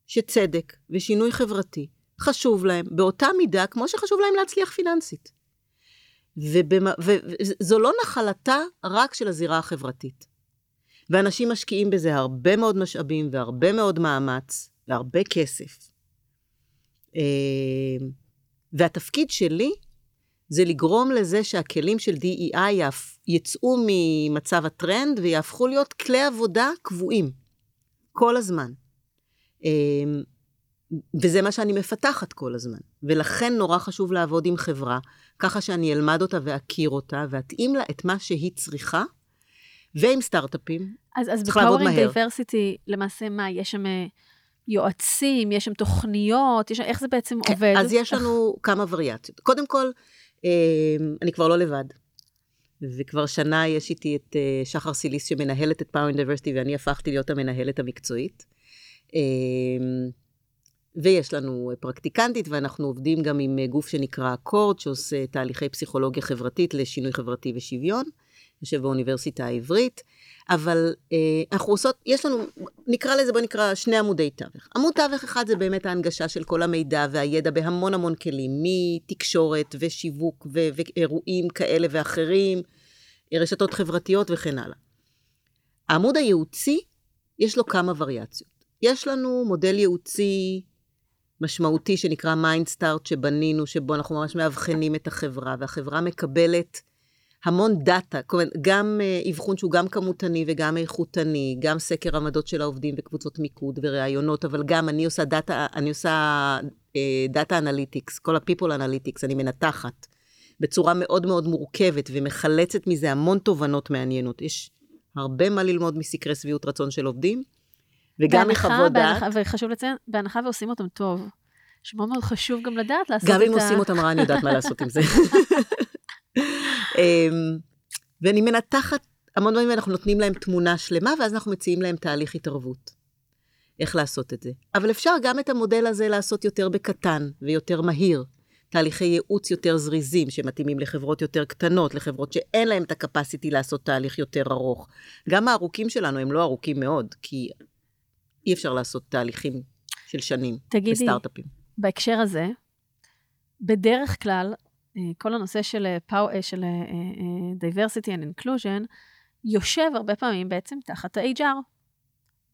שצדק ושינוי חברתי חשוב להם באותה מידה כמו שחשוב להם להצליח פיננסית. וזו לא נחלתה רק של הזירה החברתית. ואנשים משקיעים בזה הרבה מאוד משאבים והרבה מאוד מאמץ והרבה כסף. אה, והתפקיד שלי זה לגרום לזה שהכלים של DEI יצאו ממצב הטרנד ויהפכו להיות כלי עבודה קבועים, כל הזמן. אה, וזה מה שאני מפתחת כל הזמן. ולכן נורא חשוב לעבוד עם חברה, ככה שאני אלמד אותה ואכיר אותה, ואתאים לה את מה שהיא צריכה, ועם סטארט-אפים. אז, אז בפאורינג דייברסיטי, למעשה מה, יש שם אה, יועצים, יש שם תוכניות, יש, איך זה בעצם כן, עובד? אז יש לנו כמה וריאציות. קודם כל, אה, אני כבר לא לבד. וכבר שנה יש איתי את אה, שחר סיליס שמנהלת את Powering Diversity, ואני הפכתי להיות המנהלת המקצועית. ויש לנו פרקטיקנטית, ואנחנו עובדים גם עם גוף שנקרא אקורד, שעושה תהליכי פסיכולוגיה חברתית לשינוי חברתי ושוויון. יושב באוניברסיטה העברית, אבל אה, אנחנו עושות, יש לנו, נקרא לזה, בוא נקרא שני עמודי תווך. עמוד תווך אחד זה באמת ההנגשה של כל המידע והידע בהמון המון כלים, מתקשורת ושיווק ו- ואירועים כאלה ואחרים, רשתות חברתיות וכן הלאה. העמוד הייעוצי, יש לו כמה וריאציות. יש לנו מודל ייעוצי משמעותי שנקרא MindStart שבנינו, שבו אנחנו ממש מאבחנים את החברה, והחברה מקבלת המון data, גם אה, אבחון שהוא גם כמותני וגם איכותני, גם סקר עמדות של העובדים וקבוצות מיקוד וראיונות, אבל גם אני עושה data, אני עושה data analytics, כל ה-people analytics, אני מנתחת בצורה מאוד מאוד מורכבת ומחלצת מזה המון תובנות מעניינות. יש הרבה מה ללמוד מסקרי שביעות רצון של עובדים, וגם מחוות דעת. וחשוב לציין, בהנחה ועושים אותם טוב. שמאוד מאוד חשוב גם לדעת לעשות את ה... גם אם עושים אותם רע, אני יודעת מה לעשות עם זה. אמ, ואני מנתחת המון דברים, ואנחנו נותנים להם תמונה שלמה, ואז אנחנו מציעים להם תהליך התערבות. איך לעשות את זה. אבל אפשר גם את המודל הזה לעשות יותר בקטן ויותר מהיר. תהליכי ייעוץ יותר זריזים, שמתאימים לחברות יותר קטנות, לחברות שאין להן את הקפסיטי לעשות תהליך יותר ארוך. גם הארוכים שלנו הם לא ארוכים מאוד, כי אי אפשר לעשות תהליכים של שנים תגידי, בסטארט-אפים. בהקשר הזה, בדרך כלל כל הנושא של, אה, אה, של diversity and inclusion יושב הרבה פעמים בעצם תחת ה-HR.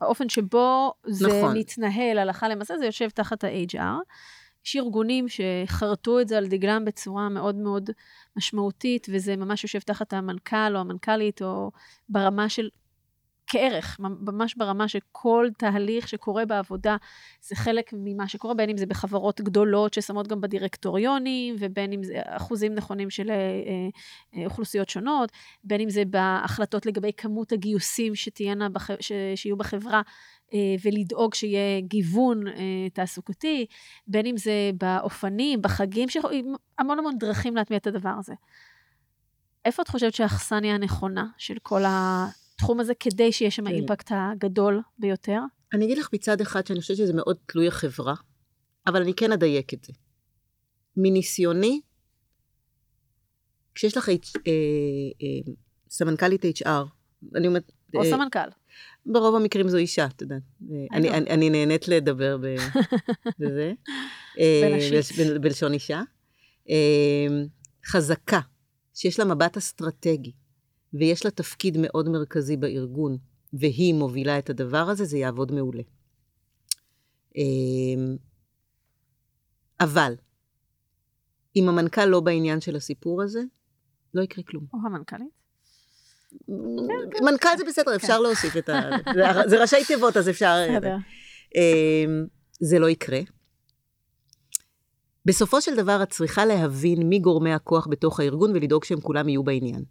האופן שבו זה נכון. מתנהל הלכה למעשה, זה יושב תחת ה-HR. יש ארגונים שחרטו את זה על דגלם בצורה מאוד מאוד משמעותית, וזה ממש יושב תחת המנכ"ל או המנכ"לית, או ברמה של כערך, ממש ברמה שכל תהליך שקורה בעבודה זה חלק ממה שקורה, בין אם זה בחברות גדולות ששמות גם בדירקטוריונים, ובין אם זה אחוזים נכונים של אה, אה, אוכלוסיות שונות, בין אם זה בהחלטות לגבי כמות הגיוסים שתהיינה, בח... ש... שיהיו בחברה. אה, ולדאוג שיהיה גיוון תעסוקתי, בין אם זה באופנים, בחגים, המון המון דרכים להטמיע את הדבר הזה. איפה את חושבת שהאכסניה הנכונה של כל ה... התחום הזה כדי שיהיה שם כן. האימפקט הגדול ביותר? אני אגיד לך מצד אחד שאני חושבת שזה מאוד תלוי החברה, אבל אני כן אדייק את זה. מניסיוני, כשיש לך אה, אה, סמנכ"לית HR, אני אומרת... או אה, סמנכ"ל. ברוב המקרים זו אישה, את יודעת. אני, אני, אני נהנית לדבר בזה. בלשון אישה. חזקה, שיש לה מבט אסטרטגי, ויש לה תפקיד מאוד מרכזי בארגון, והיא מובילה את הדבר הזה, זה יעבוד מעולה. אמ, אבל, אם המנכ"ל לא בעניין של הסיפור הזה, לא יקרה כלום. או המנכ"לית? מנכ"ל זה בסדר, אפשר כן. להוסיף את ה... זה ראשי תיבות, אז אפשר... בסדר. אמ, זה לא יקרה. בסופו של דבר, את צריכה להבין מי גורמי הכוח בתוך הארגון ולדאוג שהם כולם יהיו בעניין.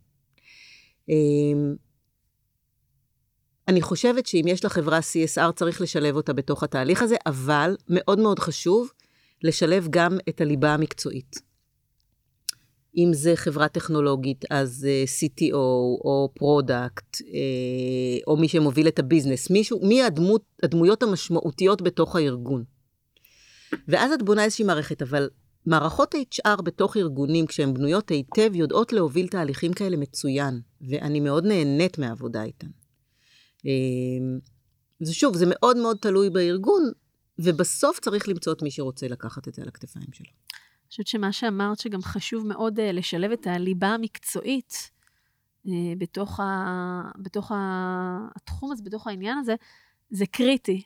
אמ, אני חושבת שאם יש לחברה CSR, צריך לשלב אותה בתוך התהליך הזה, אבל מאוד מאוד חשוב לשלב גם את הליבה המקצועית. אם זה חברה טכנולוגית, אז uh, CTO או product, uh, או מי שמוביל את ה-business, מישהו, מי הדמות, הדמויות המשמעותיות בתוך הארגון. ואז את בונה איזושהי מערכת, אבל מערכות HR בתוך ארגונים, כשהן בנויות היטב, יודעות להוביל תהליכים כאלה מצוין, ואני מאוד נהנית מהעבודה איתן. זה שוב, זה מאוד מאוד תלוי בארגון, ובסוף צריך למצוא את מי שרוצה לקחת את זה על הכתפיים שלו. אני חושבת שמה שאמרת, שגם חשוב מאוד uh, לשלב את הליבה המקצועית uh, בתוך, ה, בתוך ה, התחום הזה, בתוך העניין הזה, זה קריטי.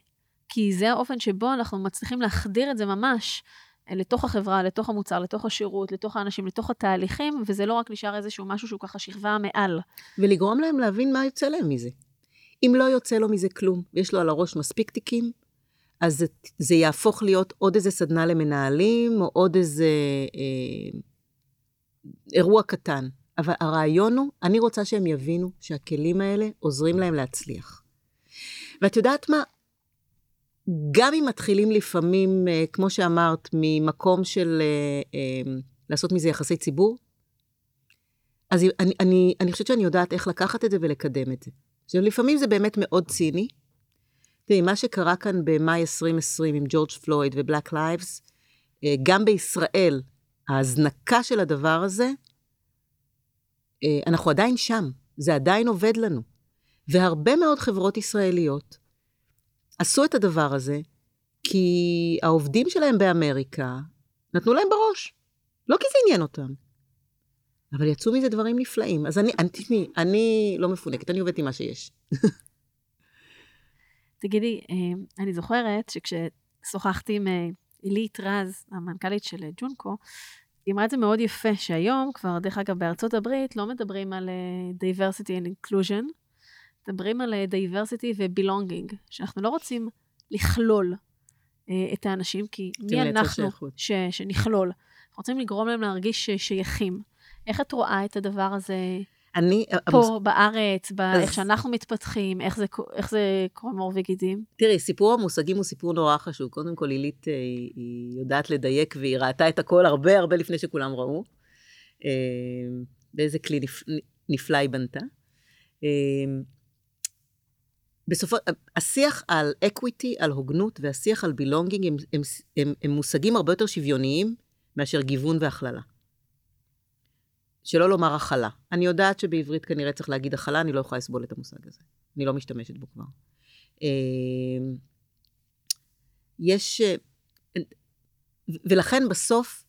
כי זה האופן שבו אנחנו מצליחים להחדיר את זה ממש לתוך החברה, לתוך המוצר, לתוך השירות, לתוך האנשים, לתוך התהליכים, וזה לא רק נשאר איזשהו משהו שהוא ככה שכבה מעל. ולגרום להם להבין מה יוצא להם מזה. אם לא יוצא לו מזה כלום, ויש לו על הראש מספיק תיקים, אז זה, זה יהפוך להיות עוד איזה סדנה למנהלים, או עוד איזה אה, אירוע קטן. אבל הרעיון הוא, אני רוצה שהם יבינו שהכלים האלה עוזרים להם להצליח. ואת יודעת מה? גם אם מתחילים לפעמים, אה, כמו שאמרת, ממקום של אה, אה, לעשות מזה יחצ"נות, אז אני, אני, אני חושבת שאני יודעת איך לקחת את זה ולקדם את זה. לפעמים זה באמת מאוד ציני, תראי, מה שקרה כאן במאי 2020 עם ג'ורג' פלויד ו-Black Lives, גם בישראל, ההזנקה של הדבר הזה, אנחנו עדיין שם, זה עדיין עובד לנו. והרבה מאוד חברות ישראליות עשו את הדבר הזה, כי העובדים שלהם באמריקה נתנו להם בראש. לא כי זה עניין אותם. אבל יצאו מזה דברים נפלאים. אז אני, תשמעי, אני לא מפונקת, אני עובדת עם מה שיש. תגידי, אה, אני זוכרת שכששוחחתי עם אה, עילית רז, המנכ"לית של אה, ג'ונקו, היא אמרה את זה מאוד יפה, שהיום כבר, דרך אגב, בארצות הברית לא מדברים על diversity and inclusion, מדברים על diversity ו-belonging, שאנחנו לא רוצים לכלול את האנשים, כי מי אנחנו ש, שנכלול? אנחנו רוצים לגרום להם להרגיש שייכים. איך את רואה את הדבר הזה? אני... פה המוס... בארץ, באיך אז... שאנחנו מתפתחים, איך זה, איך זה קורם עור וגידים? תראי, סיפור המושגים הוא סיפור נורא חשוב. קודם כל, עילית אה, היא יודעת לדייק והיא ראתה את הכל הרבה הרבה לפני שכולם ראו. אה, באיזה כלי נפ... נפלא היא בנתה. בסופו, השיח על equity, על הוגנות, והשיח על belonging הם, הם, הם, הם מושגים הרבה יותר שוויוניים מאשר גיוון והכללה. שלא לומר הכלה. אני יודעת שבעברית כנראה צריך להגיד הכלה, אני לא יכולה לסבול את המושג הזה. אני לא משתמשת בו כבר. אמ, יש... אה, ולכן בסוף,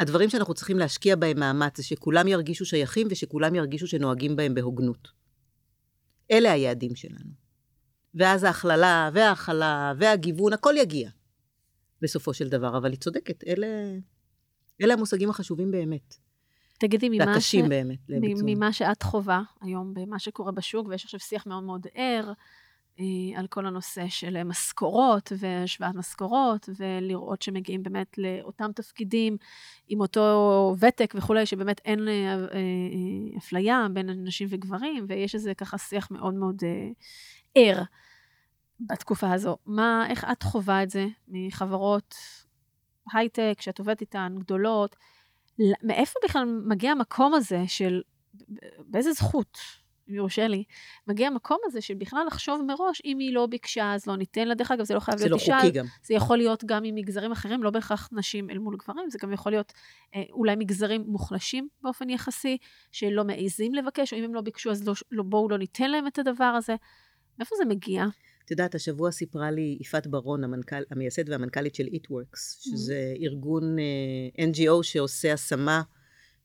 הדברים שאנחנו צריכים להשקיע בהם מאמץ זה שכולם ירגישו שייכים ושכולם ירגישו שנוהגים בהם בהוגנות. אלה היעדים שלנו. ואז ההכללה וההכלה והגיוון, הכל יגיע בסופו של דבר. אבל היא צודקת, אלה, אלה המושגים החשובים באמת. תגידי, ממה, ש... באמת, ממה שאת חווה היום, במה שקורה בשוק, ויש עכשיו שיח מאוד מאוד ער אה, על כל הנושא של משכורות והשוואת משכורות, ולראות שמגיעים באמת לאותם תפקידים עם אותו ותק וכולי, שבאמת אין אה, אה, אפליה בין נשים וגברים, ויש איזה ככה שיח מאוד מאוד ער בתקופה הזו. מה, איך את חווה את זה מחברות הייטק, שאת עובדת איתן, גדולות? מאיפה בכלל מגיע המקום הזה של, באיזה זכות, אם יורשה לי, מגיע המקום הזה של בכלל לחשוב מראש, אם היא לא ביקשה, אז לא ניתן לה. דרך אגב, זה לא חייב להיות אישה. זה לא חוקי גם. זה יכול להיות גם עם מגזרים אחרים, לא בהכרח נשים אל מול גברים, זה גם יכול להיות אה, אולי מגזרים מוחלשים באופן יחסי, שלא מעזים לבקש, או אם הם לא ביקשו, אז לא, לא, בואו לא ניתן להם את הדבר הזה. מאיפה זה מגיע? את יודעת, השבוע סיפרה לי יפעת ברון, המנכ"ל, המייסד והמנכ"לית של שזה mm-hmm. ארגון uh, אה, NGO שעושה השמה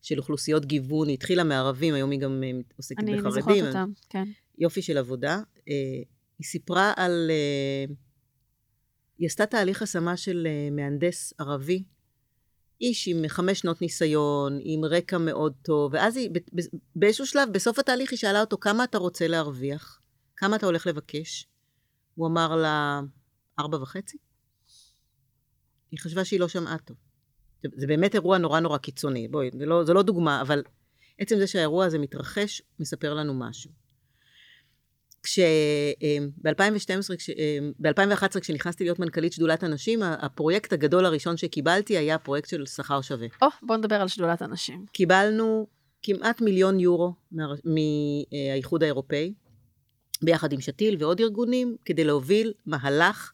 של אוכלוסיות גיוון, היא התחילה מערבים, היום היא גם uh, עוסקת אני, בחרדים. אני זוכרת אותם, כן. יופי של עבודה. Uh, היא סיפרה על... Uh, היא עשתה תהליך השמה של uh, מהנדס ערבי, איש עם חמש שנות ניסיון, עם רקע מאוד טוב, ואז היא, באיזשהו שלב, בסוף התהליך היא שאלה אותו, כמה אתה רוצה להרוויח? כמה אתה הולך לבקש? הוא אמר לה, ארבע וחצי? היא חשבה שהיא לא שמעה טוב. זה, זה באמת אירוע נורא נורא קיצוני, בואי, זה לא, זה לא דוגמה, אבל עצם זה שהאירוע הזה מתרחש, מספר לנו משהו. כש... ב-2012, כש... ב-2011, כשנכנסתי להיות מנכ"לית שדולת הנשים, הפרויקט הגדול הראשון שקיבלתי היה פרויקט של שכר שווה. או, oh, בוא נדבר על שדולת הנשים. קיבלנו כמעט מיליון יורו מהאיחוד האירופאי, ביחד עם שתיל ועוד ארגונים, כדי להוביל מהלך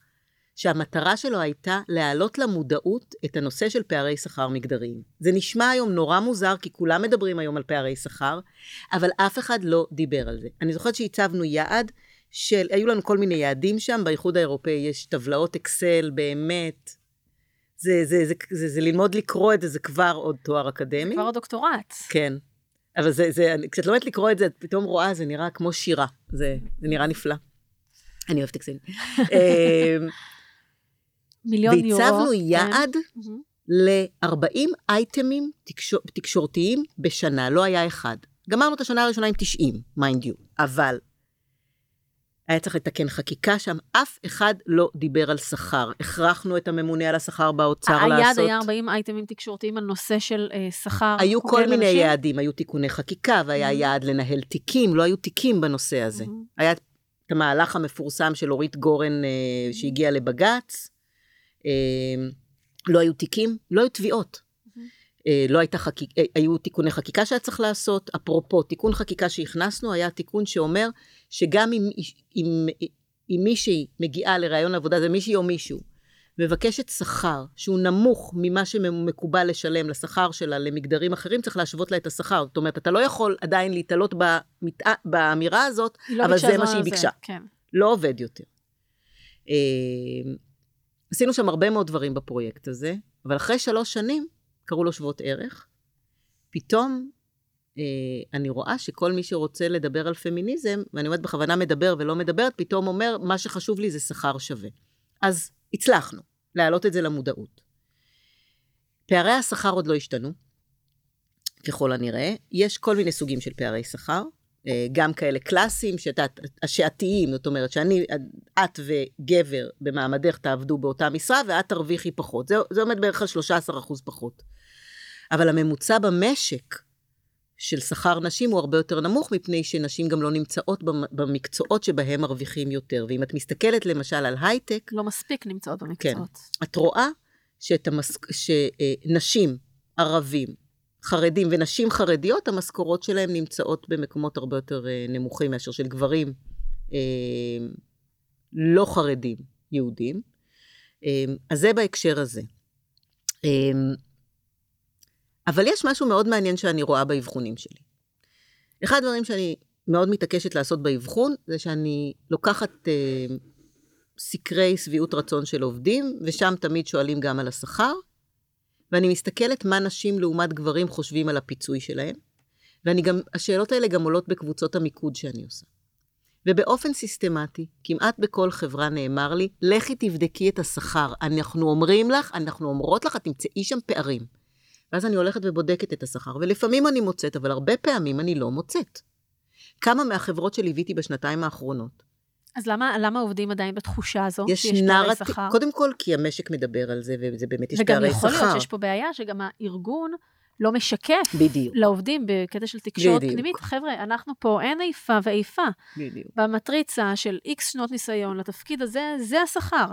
שהמטרה שלו הייתה להעלות למודעות את הנושא של פערי שכר מגדריים. זה נשמע היום נורא מוזר, כי כולם מדברים היום על פערי שכר, אבל אף אחד לא דיבר על זה. אני זוכרת שהצבנו יעד של, היו לנו כל מיני יעדים שם, באיחוד האירופאי יש טבלאות אקסל, באמת. זה, זה, זה, זה, זה, זה ללמוד לקרוא את זה, זה כבר עוד תואר אקדמי. כבר דוקטורט. כן. אבל זה, זה, כשאת לומדת לקרוא את זה, את פתאום רואה, זה נראה כמו שירה. זה, זה נראה נפלא. אני אוהבת אקסל. אמ, מיליון יורו. והצבנו כן. יעד ל-40 אייטמים תקשור, תקשורתיים בשנה, לא היה אחד. גמרנו את השנה הראשונה עם 90, mind you, אבל היה צריך לתקן חקיקה שם, אף אחד לא דיבר על שכר. הכרחנו את הממונה על השכר באוצר היעד לעשות... היה 40 אייטמים תקשורתיים על נושא של אה, שכר. היו כל מיני לנשים? יעדים, היו תיקוני חקיקה, והיה Mhm. יעד לנהל תיקים, לא היו תיקים בנושא הזה. Mhm. היה את המהלך המפורסם של אורית גורן אה, שהגיעה לבג"ץ, אה, לא היו תיקים, לא היו תביעות. אה, לא הייתה חקיק... אה, היו תיקוני חקיקה שהיה צריך לעשות. אפרופו, תיקון חקיקה שהכנסנו היה תיקון שאומר שגם אם, אם, אם מישהי מגיעה לראיון עבודה, זה מישהי או מישהו, מבקשת שכר שהוא נמוך ממה שמקובל לשלם לשכר שלה למגדרים אחרים, צריך להשוות לה את השכר. זאת אומרת, אתה לא יכול עדיין להתעלות במת... באמירה הזאת, לא אבל זה מה זמן שהיא על ביקשה. כן. לא עובד יותר. אה, עשינו שם הרבה מאוד דברים בפרויקט הזה, אבל אחרי שלוש שנים, קראו לו שוות ערך, פתאום אני רואה שכל מי שרוצה לדבר על פמיניזם, ואני אומרת בכוונה מדבר ולא מדברת, פתאום אומר, מה שחשוב לי זה שכר שווה. אז הצלחנו להעלות את זה למודעות. פערי השכר עוד לא השתנו, ככל הנראה. יש כל מיני סוגים של פערי שכר, אה, גם כאלה קלאסיים, השעתיים, זאת אומרת שאני, את וגבר במעמדך תעבדו באותה משרה ואת תרוויחי פחות. זה, זה עומד בערך על 13% פחות. אבל הממוצע במשק של שכר נשים הוא הרבה יותר נמוך, מפני שנשים גם לא נמצאות במ- במקצועות שבהם מרוויחים יותר. ואם את מסתכלת למשל על הייטק, לא מספיק נמצאות במקצועות. את רואה שאת המס... שנשים, ערבים, חרדים ונשים חרדיות, המשכורות שלהם נמצאות במקומות הרבה יותר אה, נמוכים מאשר של גברים אה, לא חרדים יהודים. אה, אז זה בהקשר הזה. אבל יש משהו מאוד מעניין שאני רואה באבחונים שלי. אחד הדברים שאני מאוד מתעקשת לעשות באבחון, זה שאני לוקחת אה, סקרי שביעות רצון של עובדים, ושם תמיד שואלים גם על השכר, ואני מסתכלת מה נשים לעומת גברים חושבים על הפיצוי שלהם, ואני גם, השאלות האלה גם עולות בקבוצות המיקוד שאני עושה. ובאופן סיסטמטי, כמעט בכל חברה נאמר לי, לכי תבדקי את השכר. אנחנו אומרים לך, אנחנו אומרות לך, תמצאי שם פערים. ואז אני הולכת ובודקת את השכר, ולפעמים אני מוצאת, אבל הרבה פעמים אני לא מוצאת. כמה מהחברות שליוויתי בשנתיים האחרונות, אז למה, למה עובדים עדיין בתחושה הזו יש שיש פערי נרטיב, שכר? קודם כל כי המשק מדבר על זה, וזה באמת יש וגם פערי יכול להיות שכר. שיש פה בעיה שגם הארגון לא משקף בדיוק, לעובדים בקטע של תקשורת בדיוק. פנימית. חבר'ה, אנחנו פה, אין איפה ואיפה. בדיוק. במטריצה של איקס שנות ניסיון לתפקיד הזה, זה השכר.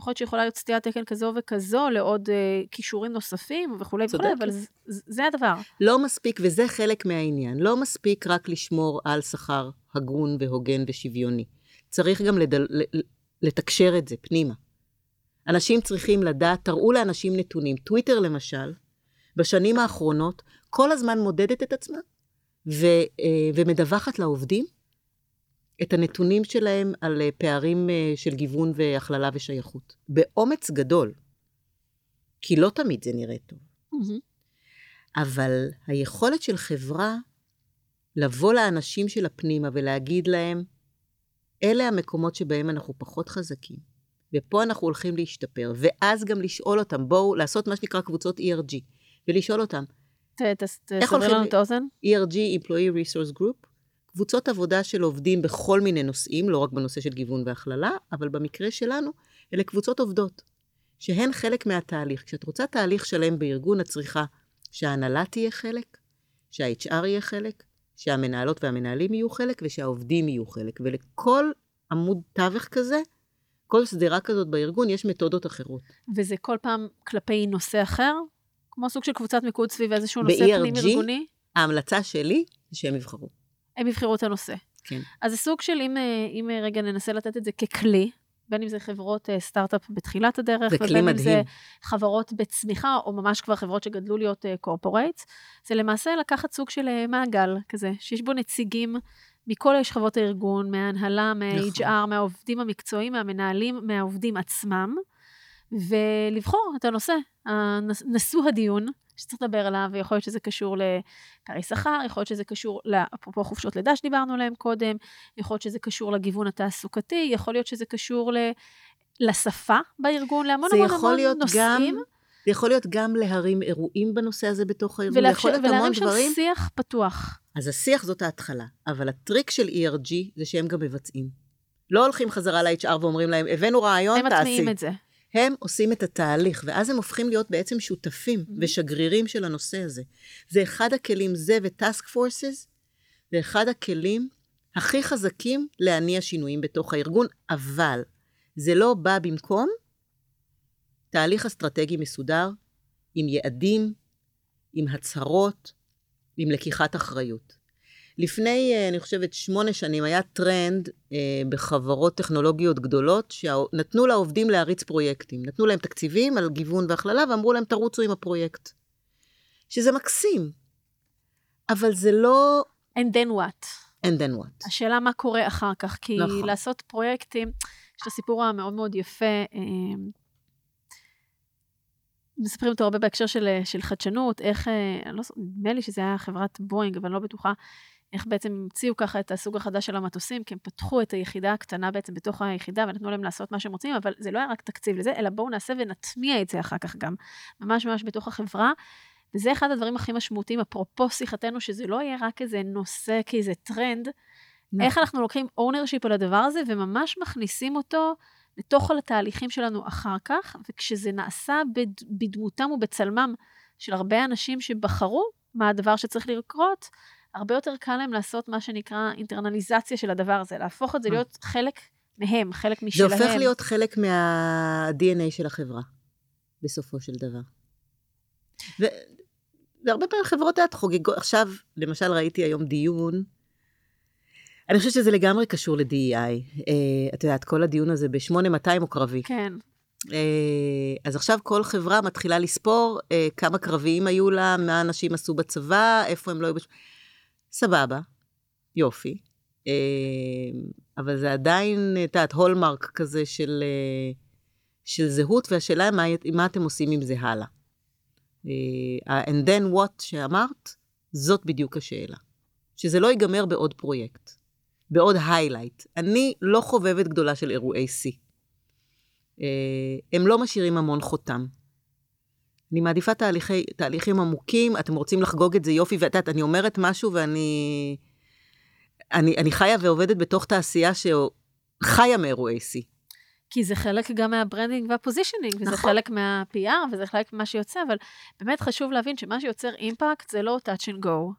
יכול להיות שיכולה להיות סטיית תקן כזו וכזו לעוד uh, כישורים נוספים וכולי וכולי. אבל זה, זה הדבר. לא מספיק, וזה חלק מהעניין, לא מספיק רק לשמור על שכר הגון והוגן ושוויוני. צריך גם לדל, לתקשר את זה פנימה. אנשים צריכים לדעת, תראו לאנשים נתונים. טוויטר למשל, בשנים האחרונות, כל הזמן מודדת את עצמה ו, אה, ומדווחת לעובדים את הנתונים שלהם על אה, פערים אה, של גיוון והכללה ושייכות. באומץ גדול. כי לא תמיד זה נראה טוב. אבל היכולת של חברה לבוא לאנשים של הפנימה ולהגיד להם, אלה המקומות שבהם אנחנו פחות חזקים, ופה אנחנו הולכים להשתפר, ואז גם לשאול אותם, בואו לעשות מה שנקרא קבוצות ERG, ולשאול אותם, ת- ת- תסברי הולכים לנו את האוזן. ERG, Employee Resource Group, קבוצות עבודה של עובדים בכל מיני נושאים, לא רק בנושא של גיוון והכללה, אבל במקרה שלנו, אלה קבוצות עובדות, שהן חלק מהתהליך. כשאת רוצה תהליך שלם בארגון, את צריכה שההנהלה תהיה חלק, שה-HR יהיה חלק, שהמנהלות והמנהלים יהיו חלק ושהעובדים יהיו חלק. ולכל עמוד תווך כזה, כל שדרה כזאת בארגון, יש מתודות אחרות. וזה כל פעם כלפי נושא אחר? כמו סוג של קבוצת מיקוד סביב איזשהו נושא פנים-ארגוני? ההמלצה שלי שהם יבחרו. הם יבחרו את הנושא. כן. אז זה סוג של, אם, אה, אם רגע ננסה לתת את זה ככלי, בין אם זה חברות אה, סטארט-אפ בתחילת הדרך, ובין מדהים. אם זה חברות בצמיחה, או ממש כבר חברות שגדלו להיות קורפורייטס, זה למעשה לקחת סוג של אה, מעגל כזה, שיש בו נציגים מכל שכבות הארגון, מההנהלה, מה-HR, נכון. מהעובדים המקצועיים, מהמנהלים, מהעובדים עצמם, ולבחור את הנושא, נשוא הדיון, שצריך לדבר עליו, ויכול להיות שזה קשור לפערי שכר, יכול להיות שזה קשור, אפרופו חופשות לידה שדיברנו עליהן קודם, יכול להיות שזה קשור לגיוון התעסוקתי, יכול להיות שזה קשור ל... לשפה בארגון, להמון המון המון להיות גם, נושאים, זה יכול להיות גם להרים אירועים בנושא הזה בתוך הארגון, זה יכול ולאפשר- להיות המון ולהרים שם דברים. שיח פתוח. אז השיח זאת ההתחלה, אבל הטריק של ERG זה שהם גם מבצעים. לא הולכים חזרה ל-HR ואומרים להם, הבאנו רעיון, הם תעשי. מטמיעים את זה. הם עושים את התהליך, ואז הם הופכים להיות בעצם שותפים Mhm. ושגרירים של הנושא הזה. זה אחד הכלים, זה וטאסק פורסס, זה אחד הכלים הכי חזקים להניע שינויים בתוך הארגון, אבל זה לא בא במקום תהליך אסטרטגי מסודר, עם יעדים, עם הצהרות, עם לקיחת אחריות. לפני, אה, אני חושבת, שמונה שנים היה טרנד אה, בחברות טכנולוגיות גדולות, שנתנו לעובדים להריץ פרויקטים. נתנו להם תקציבים על גיוון והכללה, ואמרו להם, תרוצו עם הפרויקט. שזה מקסים, אבל זה לא And then what? and then what. השאלה מה קורה אחר כך, כי נכון. לעשות פרויקטים, יש את הסיפור המאוד מאוד יפה, אה, מספרים אותו הרבה בהקשר של, אה, של חדשנות, איך, אה, לא, נדמה לי שזה היה חברת בואינג, אבל אני לא בטוחה, איך בעצם המציאו ככה את הסוג החדש של המטוסים, כי הם פתחו את היחידה הקטנה בעצם בתוך היחידה ונתנו להם לעשות מה שהם רוצים, אבל זה לא היה רק תקציב לזה, אלא בואו נעשה ונטמיע את זה אחר כך גם, ממש ממש בתוך החברה. וזה אחד הדברים הכי משמעותיים, אפרופו שיחתנו, שזה לא יהיה רק איזה נושא, כאיזה טרנד, איך אנחנו לוקחים ownership על הדבר הזה וממש מכניסים אותו לתוך התהליכים שלנו אחר כך, וכשזה נעשה בד, בדמותם ובצלמם של הרבה אנשים שבחרו מה הדבר שצריך לקרות, הרבה יותר קל להם לעשות מה שנקרא אינטרנליזציה של הדבר הזה, להפוך את זה אה. להיות חלק מהם, חלק זה משלהם. הופך להיות חלק מה-DNA של החברה, בסופו של דבר. ו... והרבה פעמים חברות את חוגגות, עכשיו, למשל ראיתי היום דיון, אני חושבת שזה לגמרי קשור ל-DEI. Uh, את יודעת, כל הדיון הזה ב-8200 הוא קרבי. כן, Uh, אז עכשיו כל חברה מתחילה לספור uh, כמה קרביים היו לה, מה אנשים עשו בצבא, איפה הם לא היו... בש... סבבה, יופי. Uh, אבל זה עדיין, את יודעת, הולמרק כזה של, uh, של זהות, והשאלה מה, מה אתם עושים עם זה הלאה. Uh, and then what שאמרת, זאת בדיוק השאלה. שזה לא ייגמר בעוד פרויקט, בעוד היילייט. אני לא חובבת גדולה של אירועי שיא. הם לא משאירים המון חותם. אני מעדיפה תהליכי, תהליכים עמוקים, אתם רוצים לחגוג את זה יופי, ואת יודעת, אני אומרת משהו ואני... אני, אני חיה ועובדת בתוך תעשייה שחיה מאירועי שיא. כי זה חלק גם מה-branding וה-positioning, וזה נכון. חלק מה-PR, וזה חלק ממה שיוצא, אבל באמת חשוב להבין שמה שיוצר impact זה לא touch and go.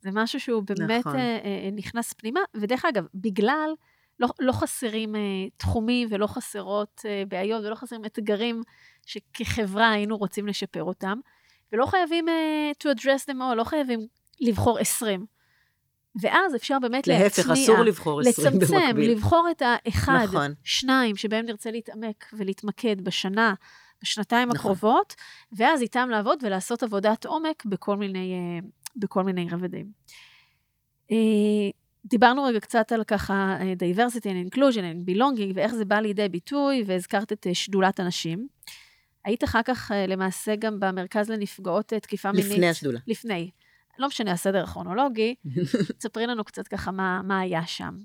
זה משהו שהוא באמת נכון. אה, אה, נכנס פנימה, ודרך אגב, בגלל, לא, לא חסרים אה, תחומים ולא חסרות אה, בעיות ולא חסרים אתגרים שכחברה היינו רוצים לשפר אותם, ולא חייבים אה, to address them all, לא חייבים לבחור 20. ואז אפשר באמת להטמיע, להפך, אסור לבחור 20 לצמצם, במקביל. לבחור את האחד, נכון. שניים, שבהם נרצה להתעמק ולהתמקד בשנה, בשנתיים נכון. הקרובות, ואז איתם לעבוד ולעשות עבודת עומק בכל מיני, אה, בכל מיני רבדים. דיברנו רגע קצת על ככה אה, diversity and inclusion and belonging, ואיך זה בא לידי ביטוי, והזכרת את אה, שדולת הנשים. היית אחר כך אה, למעשה גם במרכז לנפגעות תקיפה מינית. לפני השדולה. לפני. לא משנה הסדר הכרונולוגי, תספרי לנו קצת ככה מה, מה היה שם.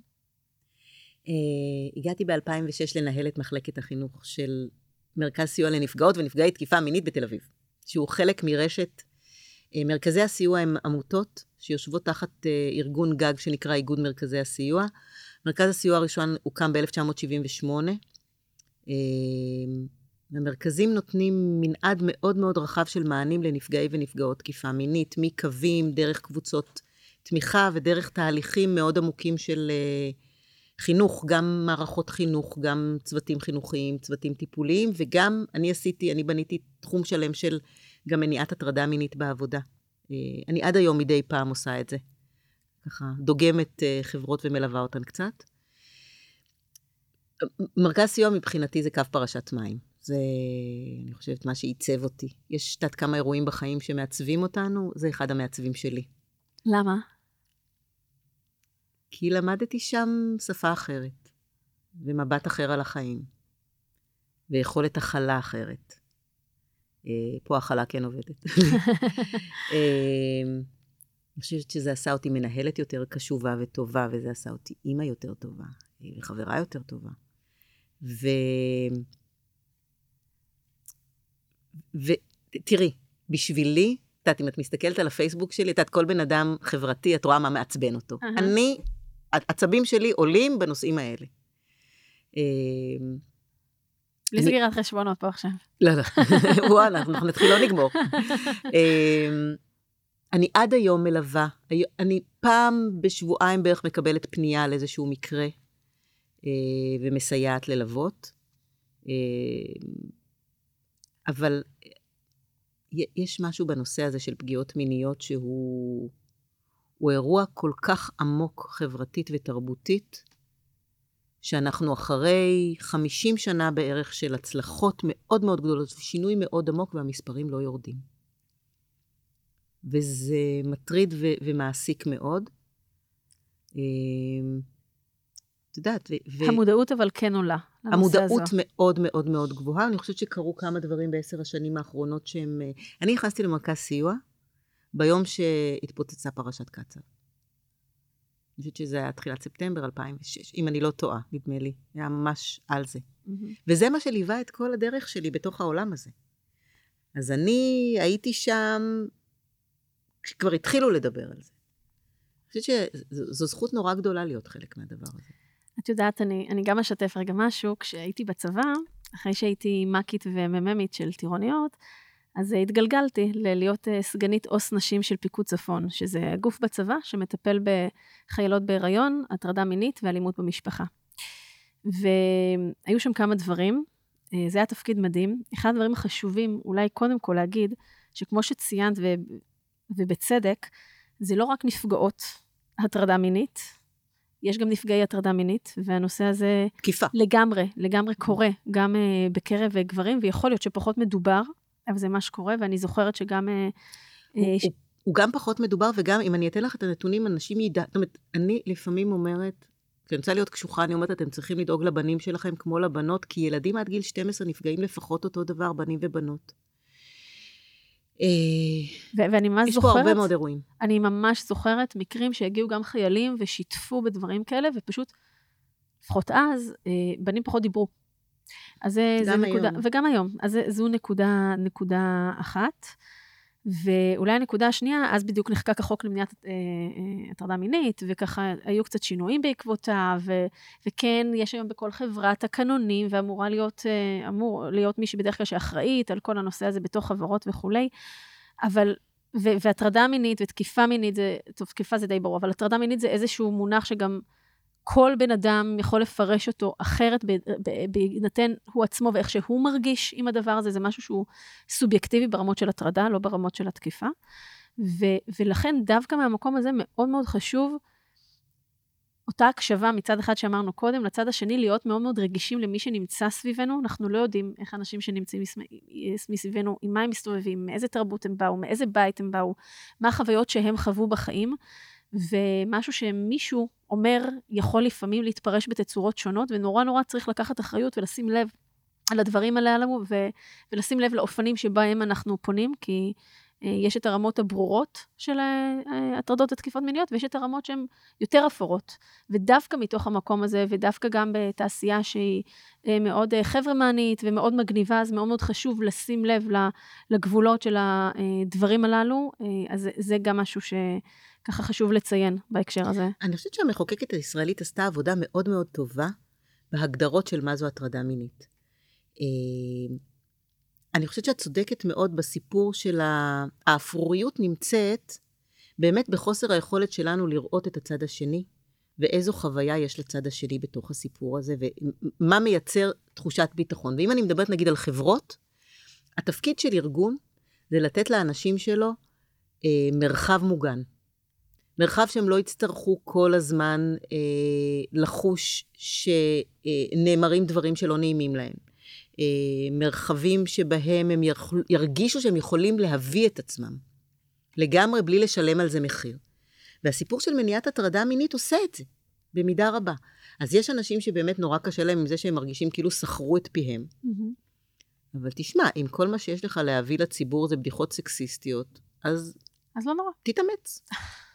הגעתי ב-2006 לנהל את מחלקת החינוך של מרכז סיוע לנפגעות ונפגעי תקיפה מינית בתל אביב, שהוא חלק מרשת. מרכזי הסיוע הם עמותות שיושבות תחת אה, ארגון גג שנקרא איגוד מרכזי הסיוע. מרכז הסיוע הראשון הוקם ב-1978. המרכזים נותנים מנעד מאוד מאוד רחב של מענים לנפגעי ונפגעות תקיפה מינית, מקווים, דרך קבוצות תמיכה ודרך תהליכים מאוד עמוקים של אה, חינוך, גם מערכות חינוך, גם צוותים חינוכיים, צוותים טיפוליים, וגם אני עשיתי, אני בניתי תחום שלם של גם מניעת הטרדה מינית בעבודה. אה, אני עד היום מדי פעם עושה את זה. ככה, דוגמת אה, חברות ומלווה אותן קצת. מרכז סיוע מבחינתי זה קו פרשת מים. זה, אני חושבת, מה שעיצב אותי. יש קצת כמה אירועים בחיים שמעצבים אותנו, זה אחד המעצבים שלי. למה? כי למדתי שם שפה אחרת, ומבט אחר על החיים, ויכולת הכלה אחרת. אה, פה הכלה כן עובדת. אה, אני חושבת שזה עשה אותי מנהלת יותר קשובה וטובה, וזה עשה אותי אימא יותר טובה, אה, וחברה יותר טובה. ו... ותראי, בשבילי, את יודעת, אם את מסתכלת על הפייסבוק שלי, את יודעת, כל בן אדם חברתי, את רואה מה מעצבן אותו. Uh-huh. אני, העצבים שלי עולים בנושאים האלה. בלי סגירת חשבונות פה עכשיו. לא, לא, וואלה, אנחנו נתחיל, לא נגמור. אמ, אני עד היום מלווה, אני פעם בשבועיים בערך מקבלת פנייה על איזשהו מקרה אה, ומסייעת ללוות. אמ, אבל יש משהו בנושא הזה של פגיעות מיניות שהוא אירוע כל כך עמוק חברתית ותרבותית, שאנחנו אחרי 50 שנה בערך של הצלחות מאוד מאוד גדולות ושינוי מאוד עמוק והמספרים לא יורדים. וזה מטריד ו- ומעסיק מאוד. אמ, את יודעת, ו... המודעות אבל כן עולה. המודעות הזו. מאוד מאוד מאוד גבוהה. אני חושבת שקרו כמה דברים בעשר השנים האחרונות שהם... אה, אני נכנסתי למרכז סיוע ביום שהתפוצצה פרשת קצב. אני חושבת שזה היה תחילת ספטמבר 2006, אם אני לא טועה, נדמה לי. היה ממש על זה. Mm-hmm. וזה מה שליווה את כל הדרך שלי בתוך העולם הזה. אז אני הייתי שם כשכבר התחילו לדבר על זה. אני חושבת שזו זכות נורא גדולה להיות חלק מהדבר הזה. את יודעת, אני, אני גם אשתף רגע משהו. כשהייתי בצבא, אחרי שהייתי מקית ומ"מית של טירוניות, אז התגלגלתי ללהיות אה, סגנית עו"ס נשים של פיקוד צפון, שזה גוף בצבא שמטפל בחיילות בהיריון, הטרדה מינית ואלימות במשפחה. והיו שם כמה דברים, אה, זה היה תפקיד מדהים. אחד הדברים החשובים, אולי קודם כל להגיד, שכמו שציינת, ו... ובצדק, זה לא רק נפגעות הטרדה מינית, יש גם נפגעי הטרדה מינית, והנושא הזה... תקיפה. לגמרי, לגמרי קורה, גם בקרב גברים, ויכול להיות שפחות מדובר, אבל זה מה שקורה, ואני זוכרת שגם... הוא, ש... הוא, הוא גם פחות מדובר, וגם אם אני אתן לך את הנתונים, אנשים ידע... זאת אומרת, אני לפעמים אומרת, כשאני רוצה להיות קשוחה, אני אומרת, אתם צריכים לדאוג לבנים שלכם כמו לבנות, כי ילדים עד גיל 12 נפגעים לפחות אותו דבר, בנים ובנות. ואני ממש זוכרת... יש פה הרבה מאוד אירועים. אני ממש זוכרת מקרים שהגיעו גם חיילים ושיתפו בדברים כאלה, ופשוט, לפחות אז, אה, בנים פחות דיברו. אז זה, זה נקודה, היום. וגם היום. אז זו נקודה, נקודה אחת. ואולי הנקודה השנייה, אז בדיוק נחקק החוק למניעת אה, אה, הטרדה אה, מינית, וככה היו קצת שינויים בעקבותיו, ו, וכן, יש היום בכל חברה תקנונים, ואמורה להיות, אה, אמור להיות מי שבדרך כלל שאחראית על כל הנושא הזה בתוך חברות וכולי, אבל, והטרדה מינית ותקיפה מינית, זה, טוב, תקיפה זה די ברור, אבל הטרדה מינית זה איזשהו מונח שגם כל בן אדם יכול לפרש אותו אחרת בהינתן הוא עצמו ואיך שהוא מרגיש עם הדבר הזה, זה משהו שהוא סובייקטיבי ברמות של הטרדה, לא ברמות של התקיפה. ו- ולכן דווקא מהמקום הזה מאוד מאוד חשוב אותה הקשבה מצד אחד שאמרנו קודם, לצד השני להיות מאוד מאוד רגישים למי שנמצא סביבנו. אנחנו לא יודעים איך אנשים שנמצאים מסביבנו, עם מה הם מסתובבים, מאיזה תרבות הם באו, מאיזה בית הם באו, מה החוויות שהם חוו בחיים. ומשהו שמישהו אומר יכול לפעמים להתפרש בתצורות שונות, ונורא נורא צריך לקחת אחריות ולשים לב על הדברים הללו, ו- ולשים לב לאופנים שבהם אנחנו פונים, כי אה, יש את הרמות הברורות של אה, הטרדות ותקיפות מיניות, ויש את הרמות שהן יותר אפורות. ודווקא מתוך המקום הזה, ודווקא גם בתעשייה שהיא אה, מאוד חברמנית ומאוד מגניבה, אז מאוד מאוד חשוב לשים לב לגבולות של הדברים הללו, אז זה גם משהו ש... ככה חשוב לציין בהקשר הזה. אני חושבת שהמחוקקת הישראלית עשתה עבודה מאוד מאוד טובה בהגדרות של מה זו הטרדה מינית. אה, אני חושבת שאת צודקת מאוד בסיפור של האפרוריות נמצאת באמת בחוסר היכולת שלנו לראות את הצד השני, ואיזו חוויה יש לצד השני בתוך הסיפור הזה, ומה מייצר תחושת ביטחון. ואם אני מדברת נגיד על חברות, התפקיד של ארגון זה לתת לאנשים שלו אה, מרחב מוגן. מרחב שהם לא יצטרכו כל הזמן אה, לחוש שנאמרים דברים שלא נעימים להם. אה, מרחבים שבהם הם ירגישו שהם יכולים להביא את עצמם. לגמרי בלי לשלם על זה מחיר. והסיפור של מניעת הטרדה מינית עושה את זה, במידה רבה. אז יש אנשים שבאמת נורא קשה להם עם זה שהם מרגישים כאילו סחרו את פיהם. Mm-hmm. אבל תשמע, אם כל מה שיש לך להביא לציבור זה בדיחות סקסיסטיות, אז... אז לא נורא. תתאמץ.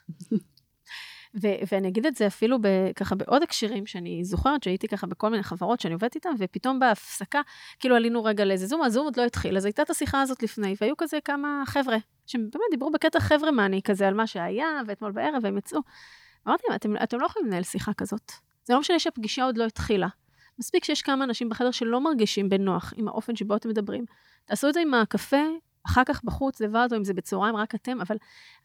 ו- ואני אגיד את זה אפילו ב- ככה בעוד הקשרים, שאני זוכרת שהייתי ככה בכל מיני חברות שאני עובדת איתן, ופתאום בהפסקה, כאילו עלינו רגע לאיזה זום, הזום עוד לא התחיל, אז הייתה את השיחה הזאת לפני, והיו כזה כמה חבר'ה, שבאמת דיברו בקטע חבר'ה מאני כזה על מה שהיה, ואתמול בערב, והם יצאו. אמרתי להם, אתם, אתם לא יכולים לנהל שיחה כזאת. זה לא משנה שהפגישה עוד לא התחילה. מספיק שיש כמה אנשים בחדר שלא מרגישים בנוח עם האופן שבו אתם מדברים. תעשו את זה עם הקפה, אחר כך בחוץ לבד, או אם זה בצהריים רק אתם, אבל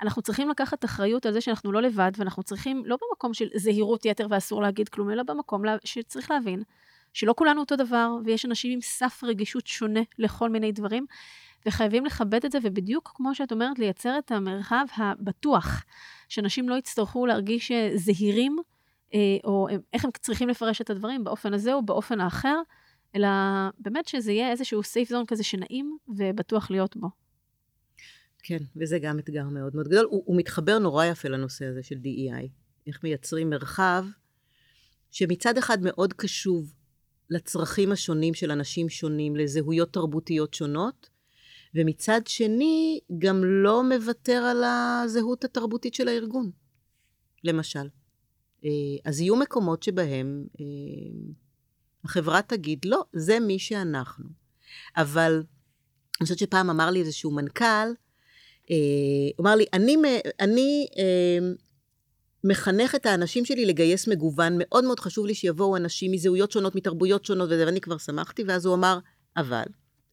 אנחנו צריכים לקחת אחריות על זה שאנחנו לא לבד, ואנחנו צריכים, לא במקום של זהירות יתר ואסור להגיד כלום, אלא במקום שצריך להבין שלא כולנו אותו דבר, ויש אנשים עם סף רגישות שונה לכל מיני דברים, וחייבים לכבד את זה, ובדיוק כמו שאת אומרת, לייצר את המרחב הבטוח, שאנשים לא יצטרכו להרגיש אה, זהירים, אה, או איך הם צריכים לפרש את הדברים באופן הזה או באופן האחר, אלא באמת שזה יהיה איזשהו סייף זון כזה שנעים ובטוח להיות בו. כן, וזה גם אתגר מאוד מאוד גדול. הוא, הוא מתחבר נורא יפה לנושא הזה של DEI. איך מייצרים מרחב שמצד אחד מאוד קשוב לצרכים השונים של אנשים שונים, לזהויות תרבותיות שונות, ומצד שני גם לא מוותר על הזהות התרבותית של הארגון, למשל. אה, אז יהיו מקומות שבהם אה, החברה תגיד, לא, זה מי שאנחנו. אבל אני חושבת שפעם אמר לי איזשהו מנכ"ל, אה, הוא אמר לי, אני, אני אה, מחנך את האנשים שלי לגייס מגוון, מאוד מאוד חשוב לי שיבואו אנשים מזהויות שונות, מתרבויות שונות וזה, ואני כבר שמחתי, ואז הוא אמר, אבל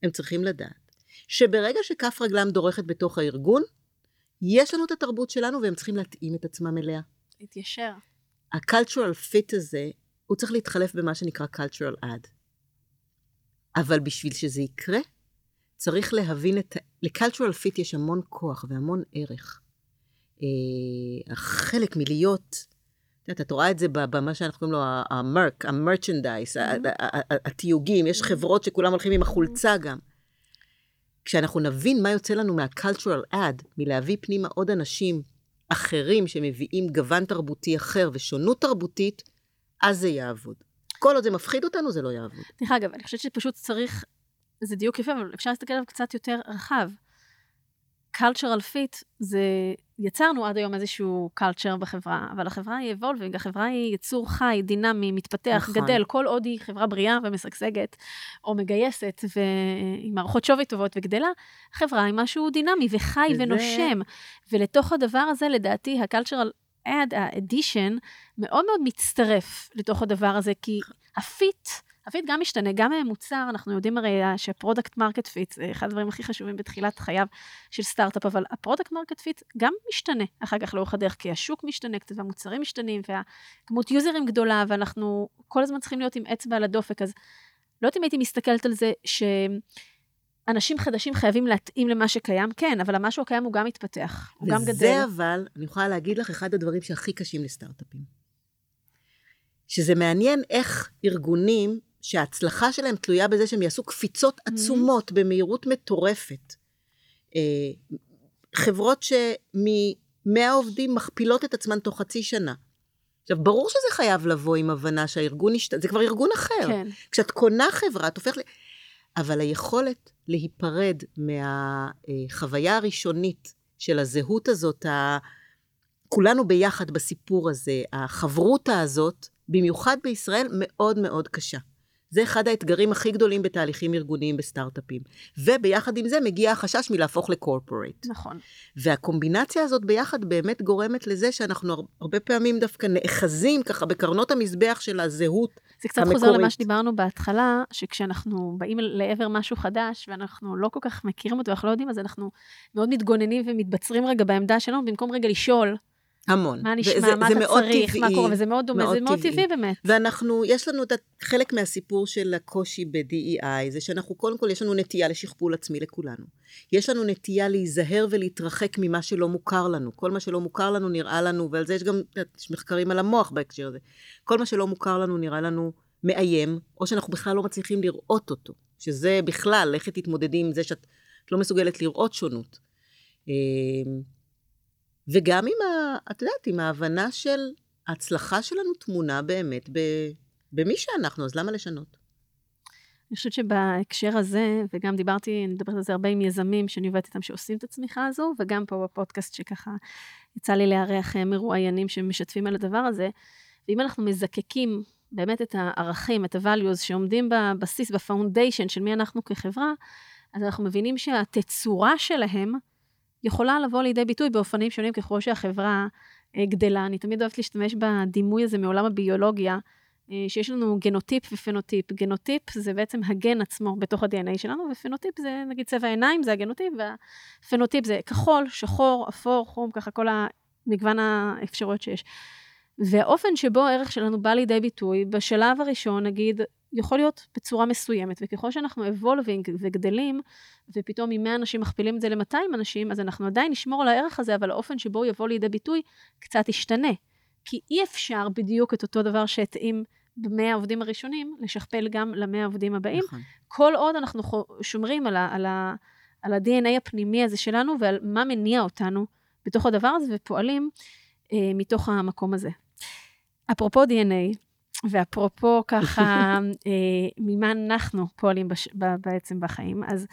הם צריכים לדעת שברגע שכף רגלם דורכת בתוך הארגון, יש לנו את התרבות שלנו והם צריכים להתאים את עצמם אליה. להתיישר. ה-cultural fit הזה הוא צריך להתחלף במה שנקרא cultural add. אבל בשביל שזה יקרה, צריך להבין את... ל-cultural fit יש המון כוח והמון ערך. אה, חלק מלהיות, את יודעת, את רואה את זה במה שאנחנו קוראים לו המרק, המרצ'נדייס, התיוגים, יש חברות שכולם הולכים עם החולצה גם. כשאנחנו נבין מה יוצא לנו מה-cultural add, מלהביא פנימה עוד אנשים אחרים שמביאים גוון תרבותי אחר ושונות תרבותית, אז זה יעבוד. כל עוד זה מפחיד אותנו, זה לא יעבוד. דרך אגב, אני חושבת שפשוט צריך, זה דיוק יפה, אבל אפשר להסתכל עליו קצת יותר רחב. cultural fit זה, יצרנו עד היום איזשהו culture בחברה, אבל החברה היא evolving, החברה היא יצור חי, דינמי, מתפתח, נכון. גדל, כל עוד היא חברה בריאה ומשגשגת, או מגייסת, ועם מערכות שווי טובות וגדלה, החברה היא משהו דינמי וחי וזה... ונושם. ולתוך הדבר הזה, לדעתי, ה-cultural add, ה-addition, מאוד מאוד מצטרף לתוך הדבר הזה, כי ה-fit, ה-fit גם משתנה, גם מוצר, אנחנו יודעים הרי ש-product market fit זה אחד הדברים הכי חשובים בתחילת חייו של סטארט-אפ, אבל ה product market fit גם משתנה אחר כך לאורך הדרך, כי השוק משתנה קצת והמוצרים משתנים והכמות users גדולה, ואנחנו כל הזמן צריכים להיות עם אצבע על הדופק, אז לא יודעת אם הייתי מסתכלת על זה ש... אנשים חדשים חייבים להתאים למה שקיים, כן, אבל המשהו הקיים הוא גם מתפתח, הוא גם גדל. וזה אבל, אני יכולה להגיד לך, אחד הדברים שהכי קשים לסטארט-אפים. שזה מעניין איך ארגונים שההצלחה שלהם תלויה בזה שהם יעשו קפיצות mm-hmm. עצומות mm-hmm. במהירות מטורפת. אה, חברות שמ-100 עובדים מכפילות את עצמן תוך חצי שנה. עכשיו, ברור שזה חייב לבוא עם הבנה שהארגון השת... זה כבר ארגון אחר. כן. כשאת קונה חברה, את הופכת ל... אבל היכולת להיפרד מהחוויה הראשונית של הזהות הזאת. כולנו ביחד בסיפור הזה, החברותה הזאת, במיוחד בישראל, מאוד מאוד קשה. זה אחד האתגרים הכי גדולים בתהליכים ארגוניים בסטארט-אפים. וביחד עם זה מגיע החשש מלהפוך לקורפורייט. נכון. והקומבינציה הזאת ביחד באמת גורמת לזה שאנחנו הרבה פעמים דווקא נאחזים ככה בקרנות המזבח של הזהות זה קצת המקורית. חוזר למה שדיברנו בהתחלה, שכשאנחנו באים לעבר משהו חדש, ואנחנו לא כל כך מכירים אותו, אנחנו לא יודעים, אז אנחנו מאוד מתגוננים ומתבצרים רגע בעמדה שלנו, במקום רגע לשאול, המון. מה נשמע, וזה- מה זה אתה מאוד צריך, מה טבעי. קורה, וזה מאוד דומה, מאוד זה מאוד טבעי. טבעי באמת. ואנחנו, יש לנו את חלק מהסיפור של הקושי ב-DEI, זה שאנחנו, קודם כל, יש לנו נטייה לשכפול עצמי לכולנו. יש לנו נטייה להיזהר ולהתרחק ממה שלא מוכר לנו. כל מה שלא מוכר לנו נראה לנו, ועל זה יש גם, יש מחקרים על המוח בהקשר הזה. כל מה שלא מוכר לנו נראה לנו מאיים, או שאנחנו בכלל לא מצליחים לראות אותו. שזה בכלל, לכי תתמודדי עם זה שאת את לא מסוגלת לראות שונות. וגם עם ה... את יודעת, עם ההבנה של ההצלחה שלנו טמונה באמת ב, במי שאנחנו, אז למה לשנות? אני חושבת שבהקשר הזה, וגם דיברתי, אני מדברת על זה הרבה עם יזמים שאני עובדת איתם שעושים את הצמיחה הזו, וגם פה בפודקאסט שככה יצא לי לארח אה, מרואיינים שמשתפים על הדבר הזה. ואם אנחנו מזקקים באמת את הערכים, את ה-values שעומדים בבסיס, ב foundation של מי אנחנו כחברה, אז אנחנו מבינים שהתצורה שלהם יכולה לבוא לידי ביטוי באופנים שונים ככל שהחברה אה, גדלה. אני תמיד אוהבת להשתמש בדימוי הזה מעולם הביולוגיה, אה, שיש לנו גנוטיפ ופנוטיפ. גנוטיפ זה בעצם הגן עצמו בתוך ה-DNA שלנו, ופנוטיפ זה נגיד צבע העיניים, זה הגנוטיפ, והפנוטיפ זה כחול, שחור, אפור, חום, ככה כל המגוון האפשרויות שיש. והאופן שבו הערך שלנו בא לידי ביטוי, בשלב הראשון, נגיד, יכול להיות בצורה מסוימת, וככל שאנחנו אבולבינג וגדלים, ופתאום מ-100 אנשים מכפילים את זה ל-200 אנשים, אז אנחנו עדיין נשמור על הערך הזה, אבל האופן שבו הוא יבוא לידי ביטוי קצת ישתנה. כי אי אפשר בדיוק את אותו דבר שהתאים ב-100 העובדים הראשונים, לשכפל גם ל-100 העובדים הבאים, נכון. כל עוד אנחנו שומרים על, ה- על, ה- על ה-DNA הפנימי הזה שלנו ועל מה מניע אותנו בתוך הדבר הזה ופועלים אה, מתוך המקום הזה. אפרופו DNA, ואפרופו ככה, אה, ממה אנחנו פועלים בש, בעצם בחיים, אז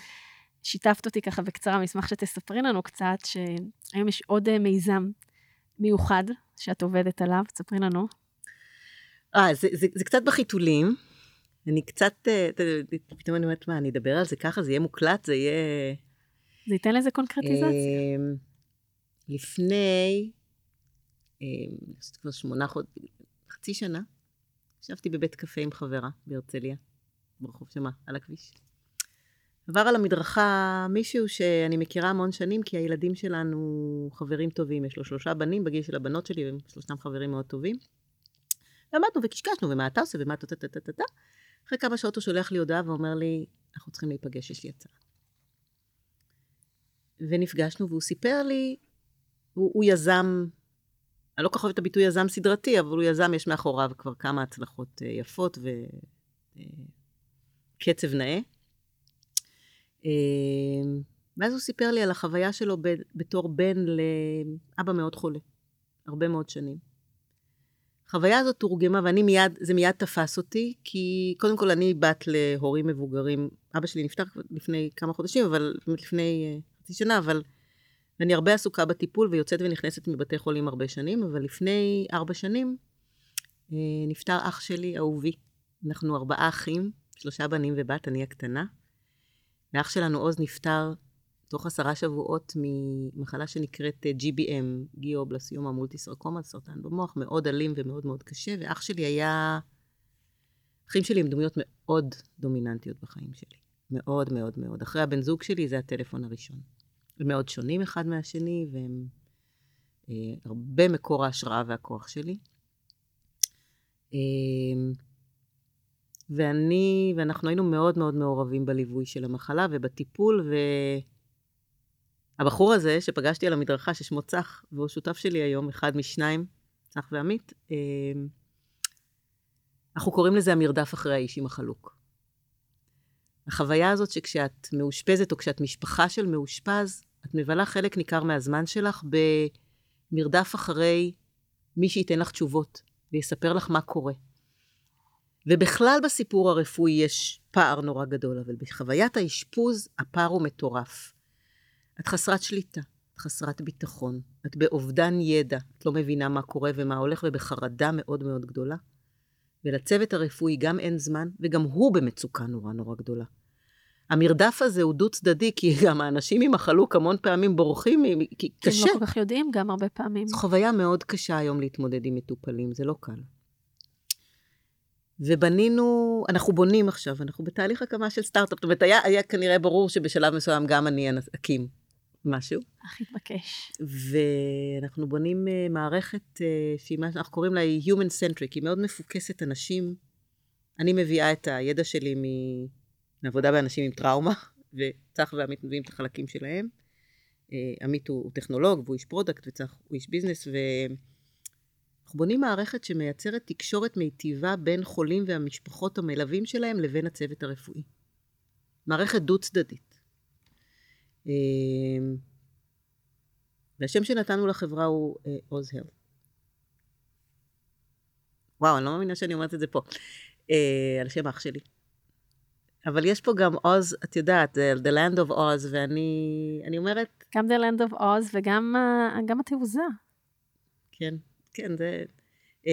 שיתפת אותי ככה בקצרה, אני אשמח שתספרי לנו קצת, שהיום יש עוד אה, מיזם מיוחד שאת עובדת עליו, תספרי לנו. אה, זה, זה, זה קצת בחיתולים. אני קצת, אה, פתאום אני אומרת, מה, אני אדבר על זה ככה, זה יהיה מוקלט, זה יהיה... זה ייתן לזה קונקרטיזציה. אמ, לפני, אמ, כבר שמונה חודשים, חצי שנה, ישבתי בבית קפה עם חברה בהרצליה, ברחוב שמה, על הכביש. עבר על המדרכה מישהו שאני מכירה המון שנים, כי הילדים שלנו חברים טובים, יש לו שלושה בנים בגיל של הבנות שלי, והם שלושתם חברים מאוד טובים. ועמדנו וקשקשנו, ומה אתה עושה, ומה אתה טה. אחרי כמה שעות הוא שולח לי הודעה ואומר לי, אנחנו צריכים להיפגש, יש לי הצעה. ונפגשנו, והוא סיפר לי, הוא, הוא יזם, אני לא כל כך אוהבת את הביטוי יזם סדרתי, אבל הוא יזם, יש מאחוריו כבר כמה הצלחות אה, יפות וקצב נאה. אה, ואז הוא סיפר לי על החוויה שלו בתור בן לאבא מאוד חולה, הרבה מאוד שנים. החוויה הזאת תורגמה, ואני מיד, זה מיד תפס אותי, כי קודם כל אני בת להורים מבוגרים. אבא שלי נפטר לפני כמה חודשים, אבל לפני אה, חצי שנה, אבל... ואני הרבה עסוקה בטיפול ויוצאת ונכנסת מבתי חולים הרבה שנים, אבל לפני ארבע שנים אה, נפטר אח שלי, אהובי. אנחנו ארבעה אחים, שלושה בנים ובת, אני הקטנה. ואח שלנו עוז נפטר תוך עשרה שבועות ממחלה שנקראת GBM, גיאובלסיומה מולטיסרקומה, סרטן במוח, מאוד אלים ומאוד מאוד קשה, ואח שלי היה... אחים שלי הם דמויות מאוד דומיננטיות בחיים שלי. מאוד מאוד מאוד. אחרי הבן זוג שלי זה הטלפון הראשון. מאוד שונים אחד מהשני, והם אה, הרבה מקור ההשראה והכוח שלי. אה, ואני, ואנחנו היינו מאוד מאוד מעורבים בליווי של המחלה ובטיפול, והבחור הזה שפגשתי על המדרכה, ששמו צח, והוא שותף שלי היום, אחד משניים, צח ועמית, אה, אנחנו קוראים לזה המרדף אחרי האיש עם החלוק. החוויה הזאת שכשאת מאושפזת או כשאת משפחה של מאושפז, את מבלה חלק ניכר מהזמן שלך במרדף אחרי מי שייתן לך תשובות ויספר לך מה קורה. ובכלל בסיפור הרפואי יש פער נורא גדול, אבל בחוויית האשפוז הפער הוא מטורף. את חסרת שליטה, את חסרת ביטחון, את באובדן ידע, את לא מבינה מה קורה ומה הולך ובחרדה מאוד מאוד גדולה. ולצוות הרפואי גם אין זמן, וגם הוא במצוקה נורא נורא גדולה. המרדף הזה הוא דו-צדדי, כי גם האנשים עם החלוק המון פעמים בורחים, כי כי קשה. הם לא כל כך יודעים גם הרבה פעמים. זו חוויה מאוד קשה היום להתמודד עם מטופלים, זה לא קל. ובנינו, אנחנו בונים עכשיו, אנחנו בתהליך הקמה של סטארט-אפ. זאת אומרת, היה, היה כנראה ברור שבשלב מסוים גם אני אקים משהו. הכי התבקש. ואנחנו בונים אה, מערכת אה, שהיא מה שאנחנו קוראים לה Human Centric, היא מאוד מפוקסת אנשים. אני מביאה את הידע שלי מ- מעבודה באנשים עם טראומה, וצח ועמית מביאים את החלקים שלהם. אה, עמית הוא, הוא טכנולוג והוא איש product, וצח הוא איש business, ואנחנו בונים מערכת שמייצרת תקשורת מיטיבה בין חולים והמשפחות המלווים שלהם לבין הצוות הרפואי. מערכת דו-צדדית. אה, והשם שנתנו לחברה הוא אה, עוז uh, הלט. וואו, אני לא מאמינה שאני אומרת את זה פה. על שם אח שלי. אבל יש פה גם עוז, את יודעת, The Land of Oz, ואני אני אומרת... גם The Land of Oz וגם uh, גם התעוזה. כן, כן, זה... Uh,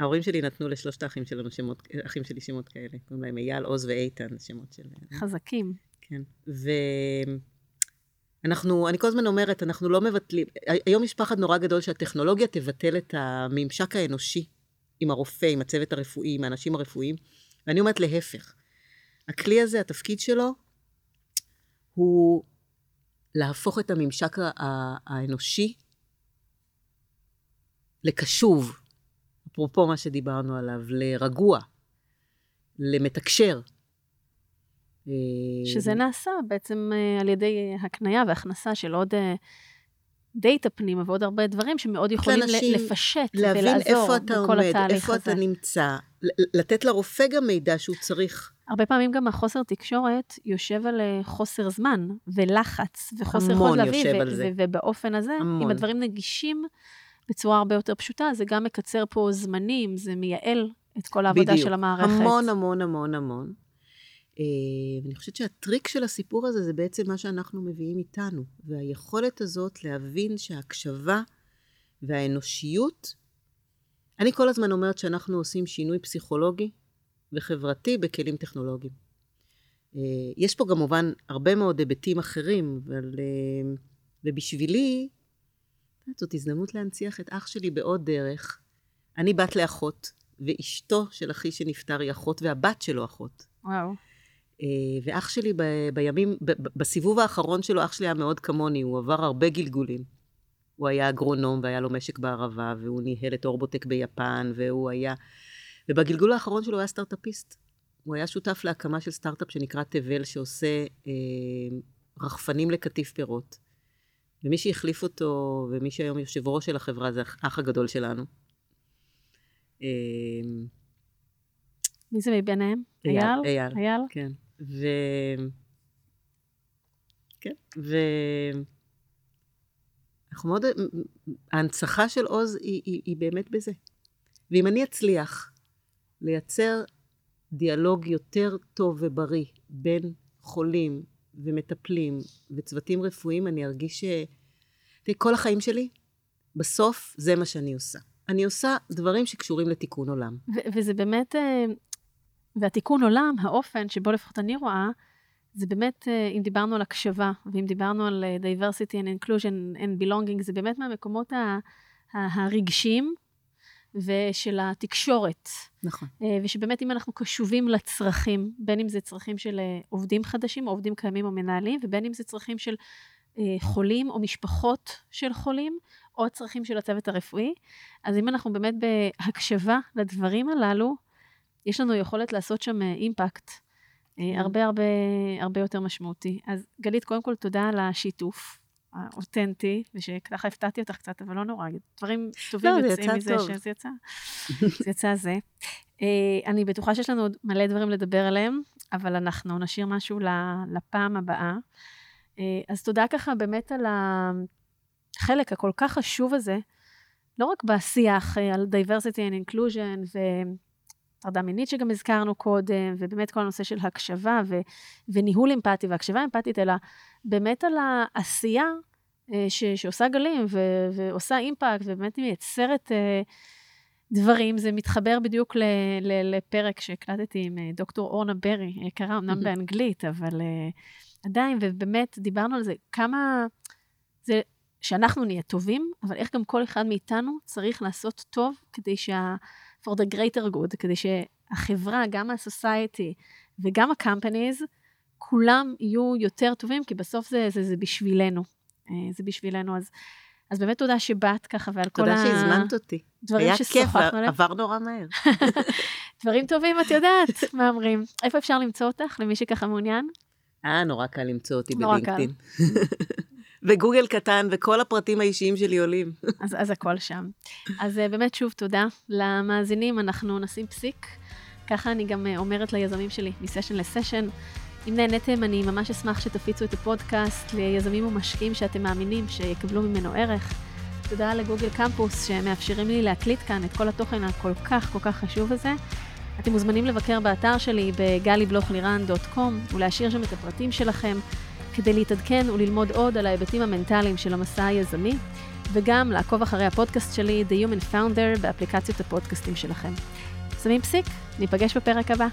ההורים שלי נתנו לשלושת האחים שלנו שמות, אחים שלי שמות כאלה. קוראים להם אייל, עוז ואיתן, שמות של... חזקים. כן. ואנחנו, אני כל הזמן אומרת, אנחנו לא מבטלים, היום יש פחד נורא גדול שהטכנולוגיה תבטל את הממשק האנושי עם הרופא, עם הצוות הרפואי, עם האנשים הרפואיים, ואני אומרת להפך. הכלי הזה, התפקיד שלו, הוא להפוך את הממשק האנושי לקשוב, אפרופו מה שדיברנו עליו, לרגוע, למתקשר. שזה נעשה בעצם על ידי הקנייה והכנסה של עוד דאטה פנימה ועוד הרבה דברים שמאוד יכולים לפשט ולעזור בכל עומד, התהליך הזה. איפה אתה נמצא, לתת לרופא גם מידע שהוא צריך. הרבה פעמים גם החוסר תקשורת יושב על חוסר זמן ולחץ וחוסר יכולת להביא, ובאופן הזה, המון. אם הדברים נגישים בצורה הרבה יותר פשוטה, זה גם מקצר פה זמנים, זה מייעל את כל העבודה בדיוק. של המערכת. המון, המון, המון, המון. ואני חושבת שהטריק של הסיפור הזה זה בעצם מה שאנחנו מביאים איתנו, והיכולת הזאת להבין שההקשבה והאנושיות, אני כל הזמן אומרת שאנחנו עושים שינוי פסיכולוגי וחברתי בכלים טכנולוגיים. יש פה כמובן הרבה מאוד היבטים אחרים, אבל... ובשבילי, זאת הזדמנות להנציח את אח שלי בעוד דרך. אני בת לאחות, ואשתו של אחי שנפטר היא אחות, והבת שלו אחות. וואו. ואח שלי ב, בימים, ב, בסיבוב האחרון שלו, אח שלי היה מאוד כמוני, הוא עבר הרבה גלגולים. הוא היה אגרונום והיה לו משק בערבה, והוא ניהל את אורבוטק ביפן, והוא היה... ובגלגול האחרון שלו הוא היה סטארט-אפיסט. הוא היה שותף להקמה של סטארט-אפ שנקרא תבל, שעושה אה, רחפנים לקטיף פירות. ומי שהחליף אותו, ומי שהיום יושב ראש של החברה, זה האח הגדול שלנו. אה, מי זה מביניהם? אייל? אייל. אייל, כן. ו... כן, ו... אנחנו מאוד... ההנצחה של עוז היא, היא, היא באמת בזה. ואם אני אצליח לייצר דיאלוג יותר טוב ובריא בין חולים ומטפלים וצוותים רפואיים, אני ארגיש ש... תראי, כל החיים שלי, בסוף זה מה שאני עושה. אני עושה דברים שקשורים לתיקון עולם. ו- וזה באמת, והתיקון עולם, האופן שבו לפחות אני רואה, זה באמת, אם דיברנו על הקשבה, ואם דיברנו על diversity and inclusion and belonging, זה באמת מהמקומות הרגשיים ושל התקשורת. נכון. ושבאמת אם אנחנו קשובים לצרכים, בין אם זה צרכים של עובדים חדשים, או עובדים קיימים או מנהלים, ובין אם זה צרכים של חולים או משפחות של חולים, או צרכים של הצוות הרפואי, אז אם אנחנו באמת בהקשבה לדברים הללו, יש לנו יכולת לעשות שם אימפקט הרבה הרבה הרבה יותר משמעותי. אז גלית, קודם כל תודה על השיתוף האותנטי, ושככה הפתעתי אותך קצת, אבל לא נורא, דברים טובים לא, יוצאים מזה טוב. שזה יצא. זה יצא זה. אני בטוחה שיש לנו עוד מלא דברים לדבר עליהם, אבל אנחנו נשאיר משהו לפעם הבאה. אז תודה ככה באמת על החלק הכל כך חשוב הזה, לא רק בשיח על diversity and inclusion, ו... הטרדה מינית שגם הזכרנו קודם, ובאמת כל הנושא של הקשבה ו, וניהול אמפתי והקשבה אמפתית, אלא באמת על העשייה ש, שעושה גלים ו, ועושה אימפקט, ובאמת מייצרת דברים, זה מתחבר בדיוק ל, ל, לפרק שהקלטתי עם אה, דוקטור אורנה ברי, יקרה אמנם באנגלית, אבל עדיין, ובאמת דיברנו על זה, כמה זה שאנחנו נהיה טובים, אבל איך גם כל אחד מאיתנו צריך לעשות טוב כדי שה... for the greater good, כדי שהחברה, גם ה-society וגם ה-companies, כולם יהיו יותר טובים, כי בסוף זה, זה, זה בשבילנו. אה, זה בשבילנו, אז, אז באמת תודה שבאת ככה ועל כל ה... תודה שהזמנת אותי. דברים ששוחחנו עליהם. היה כיף, עבר נורא מהר. דברים טובים, את יודעת, מהמרים. איפה אפשר למצוא אותך, למי שככה מעוניין? אה, נורא קל למצוא אותי בלינקדאין. וגוגל קטן, וכל הפרטים האישיים שלי עולים. אז, אז הכל שם. אז אה, באמת, שוב, תודה למאזינים, אנחנו נשים פסיק. ככה אני גם אה, אומרת ליזמים שלי, מסשן לסשן. אם נהניתם, אני ממש אשמח שתפיצו את הפודקאסט ליזמים ומשקיעים שאתם מאמינים שיקבלו ממנו ערך. תודה לגוגל קמפוס שמאפשרים לי להקליט כאן את כל התוכן הכל כך כל כך חשוב הזה. אתם מוזמנים לבקר באתר שלי בגלי-בלוך-לירן.קום ולהשאיר שם את הפרטים שלכם כדי להתעדכן וללמוד עוד על ההיבטים המנטליים של המסע היזמי, וגם לעקוב אחרי הפודקאסט שלי, The Human Founder, באפליקציות הפודקאסטים שלכם. שמים פסיק, ניפגש בפרק הבא.